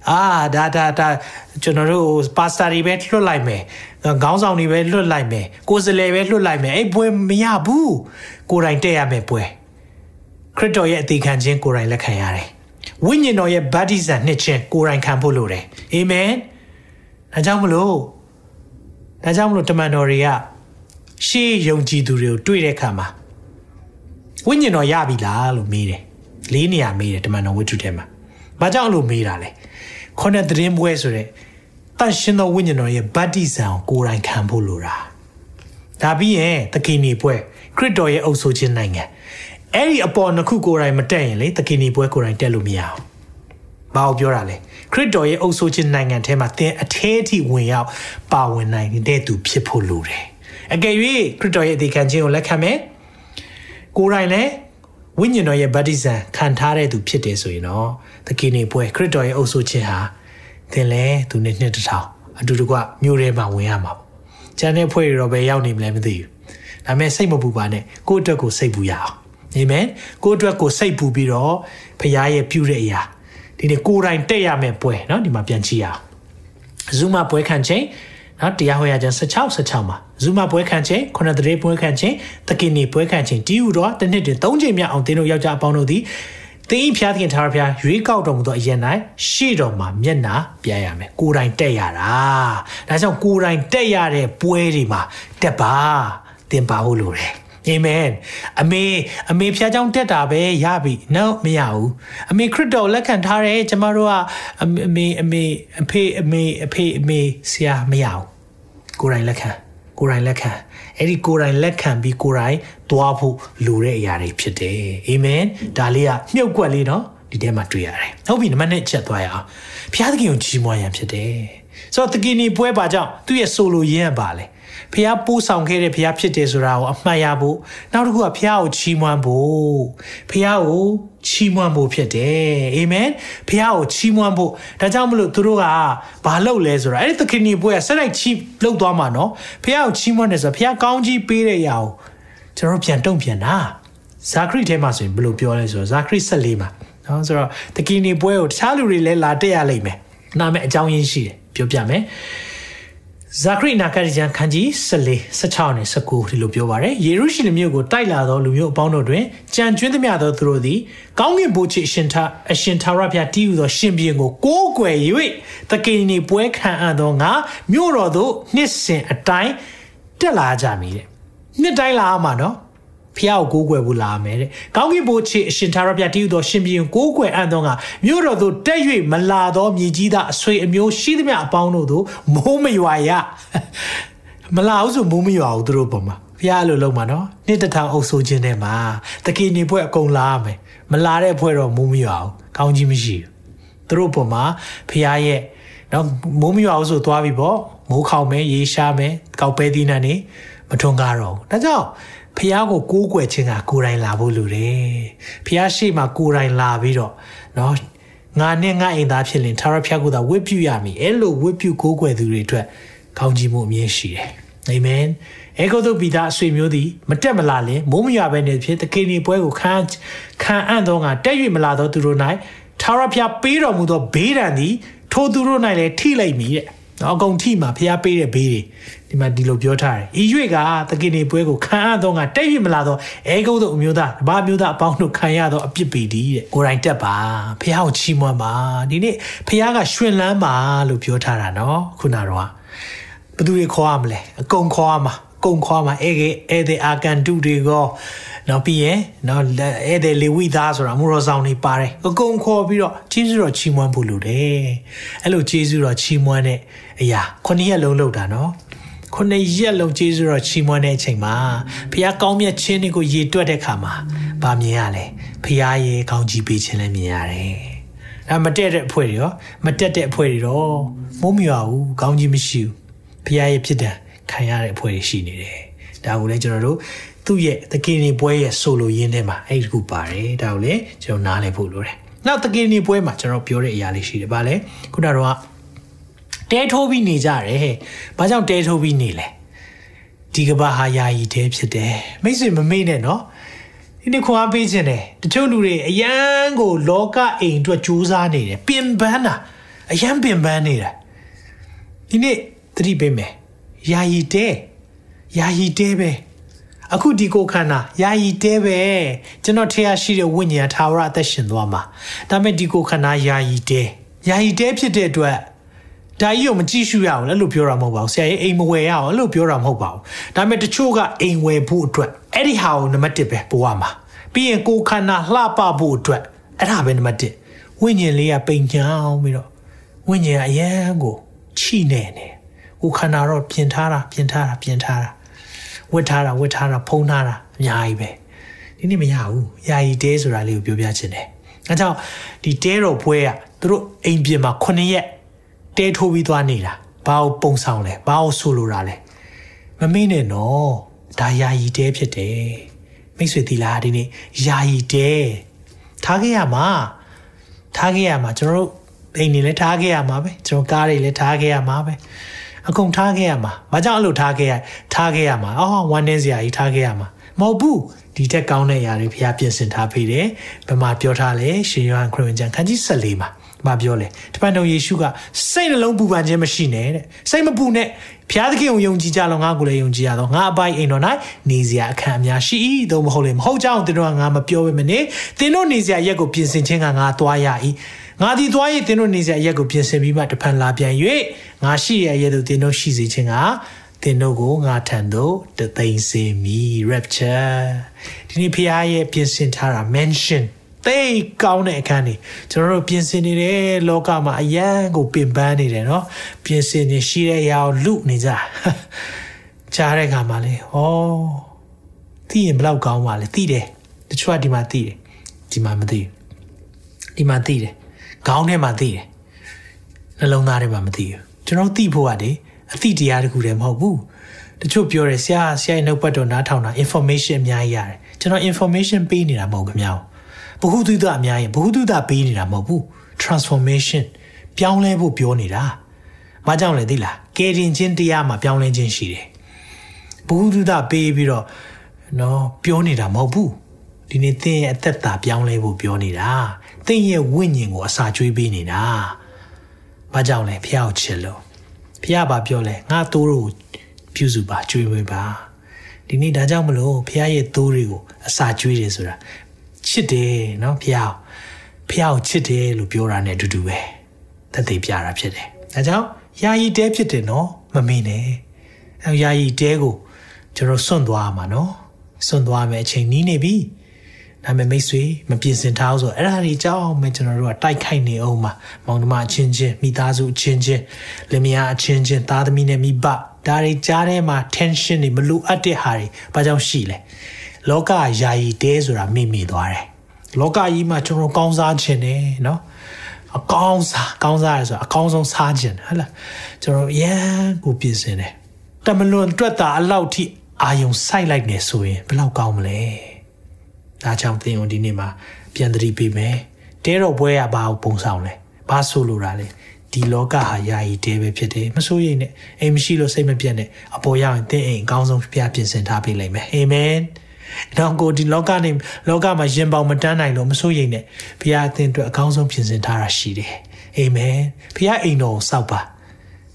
အာဒါဒါဒါကျွန်တော်တို့ပါစတာတွေပဲလွတ်လိုက်မယ်ခေါင်းဆောင်တွေပဲလွတ်လိုက်မယ်ကိုယ်စလဲပဲလွတ်လိုက်မယ်အဲ့ပွဲမရဘူးကိုယ်တိုင်တက်ရမယ်ပွဲခရစ်တော်ရဲ့အသေးခံခြင်းကိုယ်တိုင်လက်ခံရတယ်ဝိညာဉ်တော်ရဲ့ဗတ္တိဇံနှစ်ခြင်းကိုယ်တိုင်ခံဖို့လိုတယ်အာမင်ဒါကြောင့်မလို့ဒါကြောင့်မလို့တမန်တော်တွေကရှေးယုံကြည်သူတွေကိုတွေ့တဲ့အခါမှာဝိညာဉ်တော်ရပြီလားလို့မေးတယ်လေးနေရာမေးတယ်တမန်တော်ဝိတ္ထုထဲမှာဘာကြောင့်လို့မေးတာလဲ ခုနှစ်သတင်းပွဲဆိုတဲ့တန်ရှင်သောဝိညာဉ်တော်ရဲ့ဗတ္တိဇံကိုကိုယ်တိုင်ခံဖို့လိုတာဒါပြီးရင်သခင်နေပွဲခရစ်တော်ရဲ့အုပ်ဆိုခြင်းနိုင်ငံအဲ့ဒီအပေါ်နှစ်ခုကိုယ်တိုင်မတက်ရင်လေသခင်နေပွဲကိုယ်တိုင်တက်လို့မရအောင်ဘာကိုပြောတာလဲခရစ်တော်ရဲ့အုပ်ဆိုခြင်းနိုင်ငံထဲမှာသင်အထဲအထိဝင်ရောက်ပါဝင်နိုင်တဲ့သူဖြစ်ဖို့လိုတယ်အကယ်၍ခရစ်တော်ရဲ့အသေးခံခြင်းကိုလက်ခံမယ်ကိုယ်တိုင်လည်း ဝိညာဉ်တော်ရဲ့ဗတ္တိဇံခံထားတဲ့သူဖြစ်တယ်ဆိုရင်တော့သခင်နေပွဲခရစ်တော်ရဲ့အုပ်ဆိုခြင်းဟာသင်လဲသူနဲ့နှစ်တစ်ထောင်အတူတကွမြို့ထဲမှာဝင်ရမှာပေါ့ ကျန်တဲ့ဖွဲ့တွေတော့ပဲရောက်နေမလဲမသိဘူးဒါပေမဲ့စိတ်မပူပါနဲ့ကိုယ့်အတွက်ကိုစိတ်ပူရအောင်အာမင်ကိုယ့်အတွက်ကိုစိတ်ပူပြီးတော့ဖခင်ရဲ့ပြုတဲ့အရာဒီနေ့ကိုယ်တိုင်တက်ရမယ်ပွဲเนาะဒီမှာပြန်ကြည့်ရအောင်ဇူမာပွဲခံချိန် နော်တရားဟောရခြင်း16 16မှာဇူမာပွဲခံခြင်းခုနတရေပွဲခံခြင်းတကိနီပွဲခံခြင်းတီးဟူတော့တစ်နှစ်တွင်၃ချိန်မြောက်အောင်သင်တို့ယောက်ျားအပေါင်းတို့သည်သင်ဤဖျားသခင်ထာဝရဘုရားရွေးကောက်တော်မူသောအရင်၌ရှေ့တော်မှာမျက်နာပြရမယ်ကိုယ်တိုင်တက်ရတာဒါကြောင့်ကိုယ်တိုင်တက်ရတဲ့ပွဲတွေမှာတက်ပါသင်ပါဖို့လိုတယ် အာမင်အမေအမေဖျားကြောင့်တက်တာပဲရပြီ no မရဘူးအမေခရစ်တော်လက်ခံထားတယ်ကျမတို့ကအမေအမေအဖေအမေအဖေအမေဆရာမရဘူးကိုယ်တိုင်လက်ခံကိုယ်တိုင်လက်ခံအဲ့ဒီကိုယ်တိုင်လက်ခံပြီးကိုယ်တိုင်သွားဖို့လိုတဲ့အရာတွေဖြစ်တယ်အာမင်ဒါလေးကမြုပ်ကွက်လေးနော်ဒီထဲမှာတွေ့ရတယ်ဟုတ်ပြီနံပါတ်1ချက်သွားရအောင်ဘုရားသခင်ကိုကြီးမွားရန်ဖြစ်တယ်ဆိုတော့တကီနီပွဲပါကြောင့်သူ့ရဲ့ဆိုလိုရင်းပါလေ ဖះပိုးဆောင်ခဲ့တဲ့ဖះဖြစ်တယ်ဆိုတာကိုအမှတ်ရဖို့နောက်တစ်ခုကဖះကိုချီးမွမ်းဖို့ဖះကိုချီးမွမ်းဖို့ဖြစ်တယ်အာမင်ဖះကိုချီးမွမ်းဖို့ဒါကြောင့်မလို့သူတို့ကဘာလုပ်လဲဆိုတာအဲ့ဒီသခင်ကြီးပွဲကဆက်လိုက်ချီးလုပ်သွားမှာနော်ဖះကိုချီးမွမ်းတယ်ဆိုတော့ဖះကောင်းကြီးပေးတဲ့အရာကိုကျွန်တော်ပြန်တုံ့ပြန်တာဇာခရိထဲမှာဆိုရင်ဘယ်လိုပြောလဲဆိုတော့ဇာခရိ14မှာနော်ဆိုတော့သခင်ကြီးပွဲကိုတခြားလူတွေလည်းလာတက်ရလိမ့်မယ်နာမည်အကြောင်းရင်းရှိတယ်ပြောပြမယ် ဇာခရိနာကရကျန်ခန်းကြီး14 16နဲ့19ဒီလိုပြောပါရယ်ယေရုရှလင်မြို့ကိုတိုက်လာသောလူမျိုးအပေါင်းတို့တွင်ကြံကျွင်းသမျှသောသူတို့သည်ကောင်းကင်ဘုရားအရှင်ထာအရှင်ထာဝရဘုရားတည်ဟူသောရှင်ဘုရင်ကိုကိုးကွယ်၍တကိနေပွဲခံအပ်သောငါမြို့တော်သို့နှစ်စဉ်အတိုင်းတက်လာကြမည်တဲ့နှစ်တိုင်းလာမှာနော် ဖျားကိုကိုးကွယ်ဖို့လာမယ်တဲ့။ကောင်းကင်ဘုရားအရှင်သာရဘုရားတည်ဟူသောရှင်ဘုရင်ကိုးကွယ်အံ့သောကမြို့တော်သို့တက်၍မလာသောမြေကြီးသားအဆွေအမျိုးရှိသမျှအပေါင်းတို့သို့မိုးမရွာရ။မလာဘူးဆိုမိုးမရွာဘူးသူတို့ပုံမှာဖျားလိုလုံးမှာနော်။နှစ်တထောင်အုပ်ဆိုခြင်းထဲမှာတကီနေဖွဲ့အကုန်လာရမယ်။မလာတဲ့ဖွဲ့တော့မိုးမရွာဘူး။ကောင်းကြီးမရှိဘူး။သူတို့ပုံမှာဖျားရဲ့နော်မိုးမရွာဘူးဆိုသွားပြီပေါ့။မိုးခေါင်မယ်ရေရှားမယ်ကောက်ပဲသီးနှံနေမထွန်းကားတော့ဘူး။ဒါကြောင့် ဖះကိုကိုးကွယ်ခြင်းကကိုယ်တိုင်လာဖို့လိုတယ်ဖះရှိမှကိုယ်တိုင်လာပြီးတော့เนาะငါနဲ့ငါအိမ်သားဖြစ်ရင်သာရဖះကိုသာဝတ်ပြုရမည်အဲ့လိုဝတ်ပြုကိုးကွယ်သူတွေအတွက်ကောင်းကြီးမှုအမြင်ရှိတယ်အာမင်အေဂုတုပိသားအဆွေမျိုးသည်မတက်မလာလင်မိုးမရွာပဲနေဖြစ်တကိနေပွဲကိုခံခံအံ့သောငါတက်၍မလာသောသူတို့၌သာရဖះပေးတော်မူသောဘေးဒဏ်သည်ထိုသူတို့၌လည်းထိလိုက်မည်တဲ့ နော်အကုန်ထိမှာဖះပေးတဲ့ဘေးတွေဒီမှာဒီလိုပြောထားတယ်။ဤရွေကသခင်နေပွဲကိုခံအပ်သောငါတဲ့ရမလာသောအဲဂုတ်သောအမျိုးသားဗာမျိုးသားအပေါင်းတို့ခံရသောအပြစ်ပေတည်းတဲ့။ကိုယ်တိုင်တက်ပါဖះကိုချီးမွမ်းပါဒီနေ့ဖះကရှင်လန်းပါလို့ပြောထားတာနော်ခုနတော့ဘသူတွေခေါ်ရမလဲအကုန်ခေါ်ရမှာကုံခွာမှာအဲကဲအဲတဲ့အာကန်တုတွေကောနော်ပြီးရင်နော်အဲတဲ့လေဝိသားဆိုတာမူရောဆောင်နေပါတယ်အကုန်ခေါ်ပြီးတော့ကျေးဇူးတော်ချီးမွမ်းဖို့လိုတယ်အဲ့လိုကျေးဇူးတော်ချီးမွမ်းတဲ့ အရာခုနှစ်ရက်လုံးလုပ်တာနော်ခုနှစ်ရက်လုံးကျေးဇူးတော်ချီးမွမ်းတဲ့အချိန်မှာဖခင်ကောင်းမြတ်ခြင်းတွေကိုရည်တွက်တဲ့ခါမှာဗာမြင်ရလဲဖခင်ရဲ့ကောင်းကြီးပေးခြင်းလည်းမြင်ရတယ်ဒါမတက်တဲ့အဖွဲတွေရောမတက်တဲ့အဖွဲတွေတော့မိုးမရွာဘူးကောင်းကြီးမရှိဘူးဖခင်ရဲ့ဖြစ်တယ်ခံရတဲ့အဖွဲ့တွေရှိနေတယ်ဒါကိုလည်းကျွန်တော်တို့သူ့ရဲ့သကင်းနေပွဲရဲ့ဆိုလိုရင်းထဲမှာအဲ့ဒီခုပါတယ်ဒါကိုလည်းကျွန်တော်နားလည်ဖို့လိုတယ်နောက်သကင်းနေပွဲမှာကျွန်တော်ပြောတဲ့အရာလေးရှိတယ်ဗာလဲခုနကတော့ တဲထိုးပြီးနေကြတယ်ဟဲ့ဘာကြောင့်တဲထိုးပြီးနေလဲဒီကဘာဟာယာယီတဲဖြစ်တယ်မိတ်ဆွေမမေ့နဲ့နော်ဒီနေ့ခွန်အားပေးခြင်းတယ်တချို့လူတွေအယံကို လောကအိမ်အတွက်ကြိုးစားနေတယ်ပင်ပန်းတာအယံပင်ပန်းနေတာဒီနေ့သတိပေးမယ်ယာယီတဲယာယီတဲပဲအခုဒီကိုခန္ဓာယာယီတဲပဲကျွန်တော်ထေရရှိတဲ့ဝိညာဉ်ထာဝရအသက်ရှင်သွားမှာဒါပေမဲ့ဒီကိုခန္ဓာယာယီတဲယာယီတဲဖြစ်တဲ့အတွက် ဒါကြီးကိုမကြည့်ရှုရအောင်လည်းလို့ပြောတာမဟုတ်ပါဘူးဆရာကြီးအိမ်မဝယ်ရအောင်လို့ပြောတာမဟုတ်ပါဘူးဒါပေမဲ့တချို့ကအိမ်ဝယ်ဖို့အတွက်အဲ့ဒီဟာကိုနံပါတ်1ပဲပို့ရမှာပြီးရင်ကိုခန္ဓာလှပဖို့အတွက်အဲ့ဒါပဲနံပါတ်1ဝိညာဉ်လေးကပိန်ချောင်းပြီးတော့ဝိညာဉ်ကအယံကိုချိနေနေကိုခန္ဓာတော့ပြင်ထားတာပြင်ထားတာပြင်ထားတာဝတ်ထားတာဝတ်ထားတာဖုံးထားတာအများကြီးပဲဒီနေ့မရဘူးယာယီတဲဆိုတာလေးကိုပြောပြချင်တယ်အဲကြောင့်ဒီတဲတော်ပွဲကသူတို့အိမ်ပြင်မှာ9ရက် တဲထိုးပြီးသွားနေတာဘာကိုပုံဆောင်လဲဘာကိုဆိုလိုတာလဲမမေ့နဲ့နော်ဒါယာယီတဲဖြစ်တယ်မိတ်ဆွေသီလားဒီနေ့ယာယီတဲထားခဲ့ရမှာထားခဲ့ရမှာကျွန်တော်တို့အိမ်နေလည်းထားခဲ့ရမှာပဲကျွန်တော်ကားတွေလည်းထားခဲ့ရမှာပဲအကုန်ထားခဲ့ရမှာဘာကြောင့်အဲ့လိုထားခဲ့ရထားခဲ့ရမှာအော်ဝမ်းနေစရာကြီးထားခဲ့ရမှာမဟုတ်ဘူးဒီတက်ကောင်းတဲ့ຢာတွေဘုရားပြင်ဆင်ထားပေးတယ်ဘယ်မှာပြောထားလဲရှင်ယောဟန်ခရစ်ဝင်ကျမ်းခန်းကြီး14မှာ မပြောလဲတပန်တော်ယေရှုကစိတ်နှလုံးပူပန်ခြင်းမရှိနဲ့တဲ့စိတ်မပူနဲ့ဘုရားသခင်ကိုယုံကြည်ကြလောငါကိုလည်းယုံကြည်ရတော့ငါအပိုင်အိမ်တော်၌နေစရာအခန်းအများရှိ၏သို့မဟုတ်လေမဟုတ်ကြောင်းသင်တို့ကငါမပြောဘဲမနေသင်တို့နေစရာရက်ကိုပြင်ဆင်ခြင်းကငါသွားရ၏ငါဒီသွား၍သင်တို့နေစရာရက်ကိုပြင်ဆင်ပြီးမှတဖန်လာပြန်၍ငါရှိရရဲ့သူသင်တို့ရှိစေခြင်းကသင်တို့ကိုငါထံသို့တသိမ်းစေမည် rapture ဒီနေ့ဖခင်ရဲ့ပြင်ဆင်ထားတာ mention သိကောင်းတဲ့အခန်းတွေကျွန်တော်တို့ပြင်ဆင်နေတယ်လောကမှာအယံကိုပင်ပန်းနေတယ်เนาะပြင်ဆင်နေရှိတဲ့ရာကိုလူနေကြကြားတဲ့ခါမှာလေဩသိရင်ဘလောက်ကောင်းပါလဲသိတယ်တချို့ကဒီမှာသိတယ်ဒီမှာမသိဘူးဒီမှာသိတယ်ခေါင်းထဲမှာသိတယ်နှလုံးသားထဲမှာမသိဘူးကျွန်တော်သိဖို့ကလေအသိတရားတခုတည်းမဟုတ်ဘူးတချို့ပြောတယ်ဆရာဆရာရဲ့နှုတ်ပတ်တော်နားထောင်တာ information အများကြီးရတယ်ကျွန်တော် information ပေးနေတာမဟုတ်ခင်ဗျာ ဘ ഹു တုဒအများကြီးဘ ഹു တုဒပေးနေတာမဟုတ်ဘူး transformation ပြောင်းလဲဖို့ပြောနေတာမကြောင့်လဲသိလားကယ်တင်ခြင်းတရားမှာပြောင်းလဲခြင်းရှိတယ်ဘ ഹു တုဒပေးပြီးတော့နော်ပြောနေတာမဟုတ်ဘူးဒီနေ့သင်ရဲ့အသက်တာပြောင်းလဲဖို့ပြောနေတာသင်ရဲ့ဝိညာဉ်ကိုအစာကျွေးပေးနေတာဘာကြောင့်လဲဖះကိုချစ်လို့ဖះဘာပြောလဲငါတိုးတို့ပြုစုပါကျွေးဝေးပါဒီနေ့ဒါကြောင့်မလို့ဖះရဲ့တိုးတွေကိုအစာကျွေးတယ်ဆိုတာ ချစ်တယ်နော်ဖះဖះကိုချစ်တယ်လို့ပြောတာ ਨੇ အတူတူပဲသက်သေပြတာဖြစ်တယ်ဒါကြောင့်ယာယီတဲဖြစ်တယ်နော်မမေ့နဲ့အဲယာယီတဲကိုကျွန်တော်စွန့်သွားမှာနော်စွန့်သွားမယ်အချိန်နီးနေပြီဒါပေမဲ့မိတ်ဆွေမပြင်ဆင်ထားအောင်ဆိုအဲ့ဒါတွေကြောက်မယ်ကျွန်တော်တို့ကတိုက်ခိုက်နေအောင်မှာမောင်နှမအချင်းချင်းမိသားစုအချင်းချင်းလင်မယားအချင်းချင်းသားသမီးနဲ့မိဘဒါတွေကြားထဲမှာ tension တွေမလိုအပ်တဲ့ဟာတွေဘာကြောင့်ရှိလဲ လောကယာယီတဲဆိုတာမိမိသွားတယ်လောကကြီးမှာကျွန်တော်ကောင်းစားခြင်းနဲ့နော်အကောင်းစားကောင်းစားရဆိုတာအကောင်းဆုံးစားခြင်းဟုတ်လားကျွန်တော်ရန်ကိုပြင်ဆင်တယ်တမလွန်တွက်တာအလောက်ထိအာယုံစိုက်လိုက်နေဆိုရင်ဘယ်လောက်ကောင်းမလဲဒါကြောင့်သင်ုံဒီနေ့မှာပြန်သတိပေးမယ်တဲတော့ပွဲရဘာကိုပုံဆောင်လဲဘာဆိုလိုတာလဲဒီလောကဟာယာယီတဲပဲဖြစ်တယ်မစိုးရိမ်နဲ့အိမ်မရှိလို့စိတ်မပြတ်နဲ့အပေါ်ရောက်ရင်သင်အိမ်အကောင်းဆုံးပြပြင်ဆင်ထားပေးလိမ့်မယ်အာမင် တော့ကိုဒီလောကနေလောကမှာရင်ပေါင်မတန်းနိုင်လို့မစိုးရိမ်နဲ့ဘုရားအသင်အတွက်အကောင်းဆုံးပြင်ဆင်ထားတာရှိတယ်အာမင်ဘုရားအိမ်တော်ကိုစောက်ပါ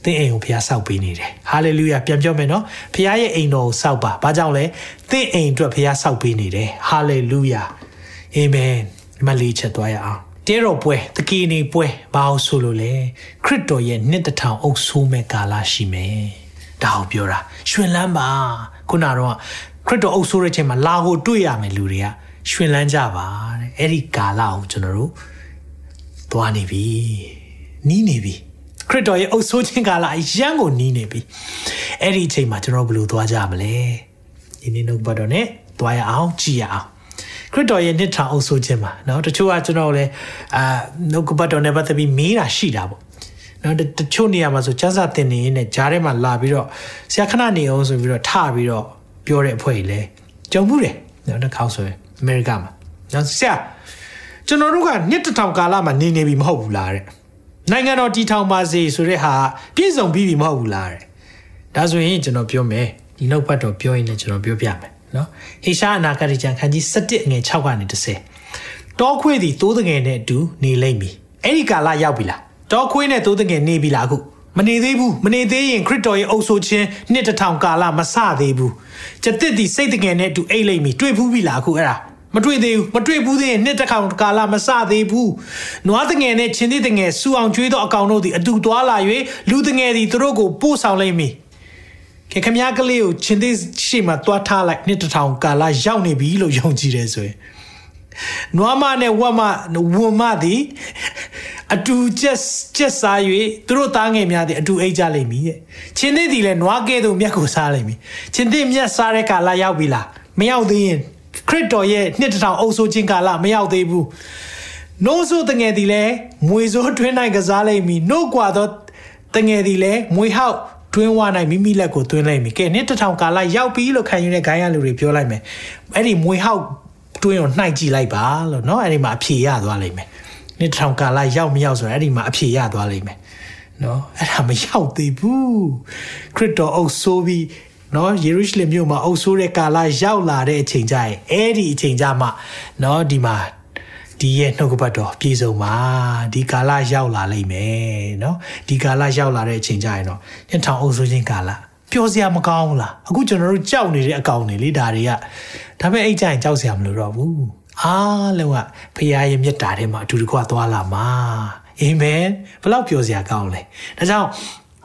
သင်အိမ်ကိုဘုရားစောက်ပေးနေတယ်ဟာလေလုယာပြန်ပြောမယ်နော်ဘုရားရဲ့အိမ်တော်ကိုစောက်ပါဘာကြောင့်လဲသင်အိမ်အတွက်ဘုရားစောက်ပေးနေတယ်ဟာလေလုယာအာမင်ဒီမှာလေးချက်သွားရအောင်တဲတော်ပွဲတကီနေပွဲဘာလို့ဆိုလို့လဲခရစ်တော်ရဲ့နှစ်တထောင်အုပ်ဆိုးမဲ့ကာလရှိမယ်ဒါကိုပြောတာရှင်လန်းပါခုနတော့ ခရစ်တော်အုပ်ဆိုးတဲ့ချိန်မှာလာကိုတွေ့ရမယ်လူတွေကရှင်လန်းကြပါတဲ့အဲ့ဒီကာလကိုကျွန်တော်တို့သွားနေပြီနီးနေပြီခရစ်တော်ရဲ့အုပ်ဆိုးခြင်းကာလအရန်ကိုနီးနေပြီအဲ့ဒီအချိန်မှာကျွန်တော်ဘယ်လိုသွားကြမလဲဒီနေ့နှုတ်ပတ်တော်နဲ့သွားရအောင်ကြည်ရအောင်ခရစ်တော်ရဲ့နှစ်ထောင်အုပ်ဆိုးခြင်းမှာเนาะတချို့ကကျွန်တော်လည်းအာနှုတ်ပတ်တော်နဲ့ပတ်သက်ပြီးမေးတာရှိတာပေါ့နော်တချို့နေရာမှာဆိုစမ်းစာတင်နေနေကြားထဲမှာလာပြီးတော့ဆရာခဏနေအောင်ဆိုပြီးတော့ထပြီးတော့ ပြောတဲ့အဖွဲ့ကြီးလဲကြုံမှုတယ်နော်တစ်ခေါက်ဆိုရင်အမေရိကမှာနော်ဆရာကျွန်တော်တို့ကနှစ်တထောင်ကာလမှာနေနေပြီမဟုတ်ဘူးလားတဲ့နိုင်ငံတော်တည်ထောင်ပါစေဆိုတဲ့ဟာပြည့်စုံပြီးပြီမဟုတ်ဘူးလားတဲ့ဒါဆိုရင်ကျွန်တော်ပြောမယ်ဒီနောက်ပတ်တော့ပြောရင်လည်းကျွန်တော်ပြောပြမယ်နော်ဟေရှားအနာဂတ်ကျမ်းခန်းကြီး7အငယ်6ကနေ30တောခွေးသည်တိုးတငယ်နဲ့အတူနေလိမ့်မည်အဲ့ဒီကာလရောက်ပြီလားတောခွေးနဲ့တိုးတငယ်နေပြီလားအခု မနေသေးဘူးမနေသေးရင်ခရစ်တော်ရဲ့အုပ်ဆိုခြင်းနှစ်တထောင်ကာလမစသေးဘူးကျက်တစ်ဒီစိတ်တကယ်နဲ့အတူအိတ်လိမ့်မီတွေ့ဘူးပြီလားအခုအဲ့ဒါမတွေ့သေးဘူးမတွေ့ဘူးသေးရင်နှစ်တထောင်ကာလမစသေးဘူးနွားတငယ်နဲ့ချင်းသေးတငယ်စူအောင်ကျွေးသောအကောင်တို့သည်အတူသွားလာ၍လူတငယ်သည်သူတို့ကိုပို့ဆောင်လိမ့်မည်ကဲခမည်းကလေးကိုချင်းသေးရှေ့မှာတွားထားလိုက်နှစ်တထောင်ကာလရောက်နေပြီလို့ယုံကြည်တယ်ဆိုရင်နွားမနဲ့ဝတ်မဝွန်မသည် အတူချက်ချက်စား၍သူတို့သားငယ်များသည်အတူအိတ်ကြလိမ့်မည်တဲ့ချင်းသေးသည်လည်းနွားကဲ့သို့မြတ်ကိုစားလိမ့်မည်ချင်းသေးမြတ်စားတဲ့ကာလရောက်ပြီလားမရောက်သေးရင်ခရစ်တော်ရဲ့နှစ်တထောင်အုပ်ဆိုးခြင်းကာလမရောက်သေးဘူးနိုးဆိုးတငယ်သည်လည်းမွေစိုးတွင်းနိုင်ကစားလိမ့်မည်နို့ကွာသောတငယ်သည်လည်းမွေဟောက်တွင်းဝနိုင်မိမိလက်ကိုတွင်းလိုက်ပြီကဲနှစ်တထောင်ကာလရောက်ပြီလို့ခံယူတဲ့ဂိုင်းရလူတွေပြောလိုက်မယ်အဲ့ဒီမွေဟောက်တွင်းကိုနှိုက်ကြည့်လိုက်ပါလို့เนาะအဲ့ဒီမှာအဖြေရသွားလိမ့်မယ် နှစ်ထောင်ကာလရောက်မရောက်ဆိုရင်အဲ့ဒီမှာအဖြေရသွားလိမ့်မယ်နော်အဲ့ဒါမရောက်သေးဘူးခရစ်တော်အုပ်ဆိုးပြီးနော်ယေရုရှလင်မြို့မှာအုပ်ဆိုးတဲ့ကာလရောက်လာတဲ့အချိန်ကျရင်အဲ့ဒီအချိန်ကျမှနော်ဒီမှာဒီရဲ့နှုတ်ကပတ်တော်ပြည့်စုံပါဒီကာလရောက်လာလိမ့်မယ်နော်ဒီကာလရောက်လာတဲ့အချိန်ကျရင်တော့ညထောင်အုပ်ဆိုးခြင်းကာလပျော်စရာမကောင်းဘူးလားအခုကျွန်တော်တို့ကြောက်နေတဲ့အကောင်တွေလေဒါတွေကဒါပေမဲ့အဲ့ကြရင်ကြောက်စရာမလိုတော့ဘူး အားလုံးကဖခင်ရဲ့မြတ်တာထဲမှာအတူတကွသွားလာမှာအာမင်ဘလောက်ပျော်စရာကောင်းလဲဒါကြောင့်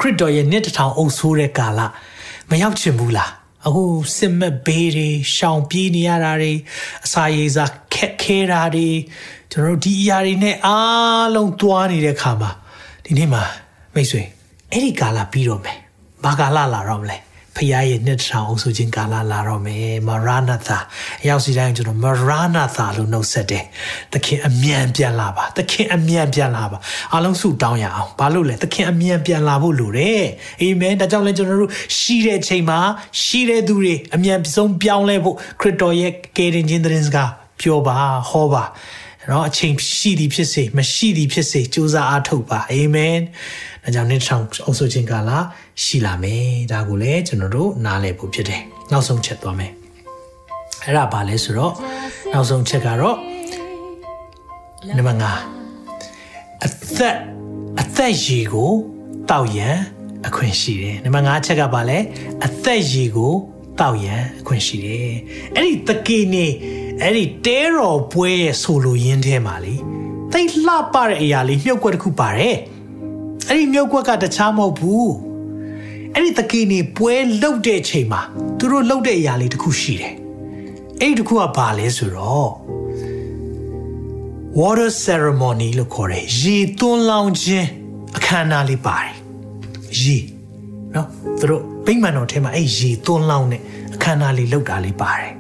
ခရစ်တော်ရဲ့နှစ်တထောင်အုပ်ဆိုးတဲ့ကာလမရောက်ချင်ဘူးလားအခုစစ်မက်ဘေးတွေရှောင်ပြေးနေရတာတွေအစာရေစာခက်ခဲတာတွေကျွန်တော်တို့ဒီအရာတွေနဲ့အားလုံးသွားနေတဲ့ခါမှာဒီနေ့မှာမိတ်ဆွေအဲ့ဒီကာလပြီးတော့မယ်ဘာကာလလာတော့မလဲ ဖခင်ရဲ့နှစ်ထောင်အုပ်စုချင်းကာလလာတော့မယ်မရဏသာအရောက်စီတိုင်းကျွန်တော်မရဏသာလို့နှုတ်ဆက်တယ်သခင်အမြန်ပြန်လာပါသခင်အမြန်ပြန်လာပါအားလုံးဆုတောင်းရအောင်ဘာလို့လဲသခင်အမြန်ပြန်လာဖို့လိုတယ်အာမင်ဒါကြောင့်လဲကျွန်တော်တို့ရှိတဲ့အချိန်မှာရှိတဲ့သူတွေအမြန်ဆုံးပြောင်းလဲဖို့ခရစ်တော်ရဲ့ကယ်တင်ခြင်းသတင်းစကားပြောပါဟောပါနော်အချိန်ရှိသည်ဖြစ်စေမရှိသည်ဖြစ်စေကြိုးစားအားထုတ်ပါအာမင် ဒါကြောင့်နေ့ထောင်အုပ်စုခြင်းကာလရှိလာမယ်ဒါကိုလည်းကျွန်တော်တို့နားလည်ဖို့ဖြစ်တယ်နောက်ဆုံးချက်သွားမယ်အဲ့ဒါဘာလဲဆိုတော့နောက်ဆုံးချက်ကတော့နံပါတ်5အသက်အသက်ရည်ကိုတောက်ရန်အခွင့်ရှိတယ်နံပါတ်5ချက်ကဘာလဲအသက်ရည်ကိုတောက်ရန်အခွင့်ရှိတယ်အဲ့ဒီတကေနေအဲ့ဒီတဲတော်ပွဲရဲ့ဆိုလိုရင်းထဲမှာလေတိတ်လှပတဲ့အရာလေးမြုပ်ကွက်တစ်ခုပါတယ် အဲ့ဒီမြုပ်ကွက်ကတခြားမဟုတ်ဘူးအဲ့ဒီတကေနေပွဲလှုပ်တဲ့ချိန်မှာသူတို့လှုပ်တဲ့အရာလေးတစ်ခုရှိတယ်အဲ့ဒီတစ်ခုကဘာလဲဆိုတော့ water ceremony လို့ခေါ်တယ်ရေသွန်းလောင်းခြင်းအခမ်းအနားလေးပါတယ်ရေနော်သူတို့ဗိမာန်တော်ထဲမှာအဲ့ရေသွန်းလောင်းတဲ့အခမ်းအနားလေးလုပ်တာလေးပါတယ်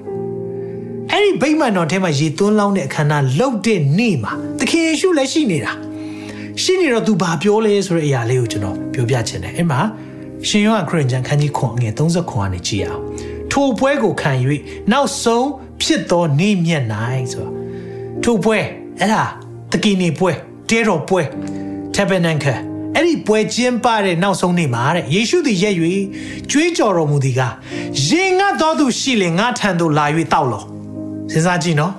အဲ့ဒီဗိမာန်တော်ထဲမှာရေသွန်းလောင်းတဲ့အခမ်းအနားလုပ်တဲ့နေ့မှာသခင်ယေရှုလည်းရှိနေတာ ရှိနေတော့သူဘာပြောလဲဆိုတဲ့အရာလေးကိုကျွန်တော်ပြောပြချင်တယ်အဲ့မှာရှင်ယောဟန်ခရစ်ယာန်ခန်းကြီးခွန်ငယ်30ခွန်ကနေကြည့်အောင်ထိုပွဲကိုခံ၍နောက်ဆုံးဖြစ်သောနေ့မြတ်၌ဆိုတော့ထိုပွဲအဲ့ဒါတကီနေပွဲတဲတော်ပွဲ tabernacle အဲ့ဒီပွဲကျင်းပတဲ့နောက်ဆုံးနေ့မှာတဲ့ယေရှုသည်ရက်၍ကြွေးကြော်တော်မူသည်ကရင်ငတ်တော်သူရှိလေငါထံသို့လာ၍တောက်လောစဉ်းစားကြည့်နော်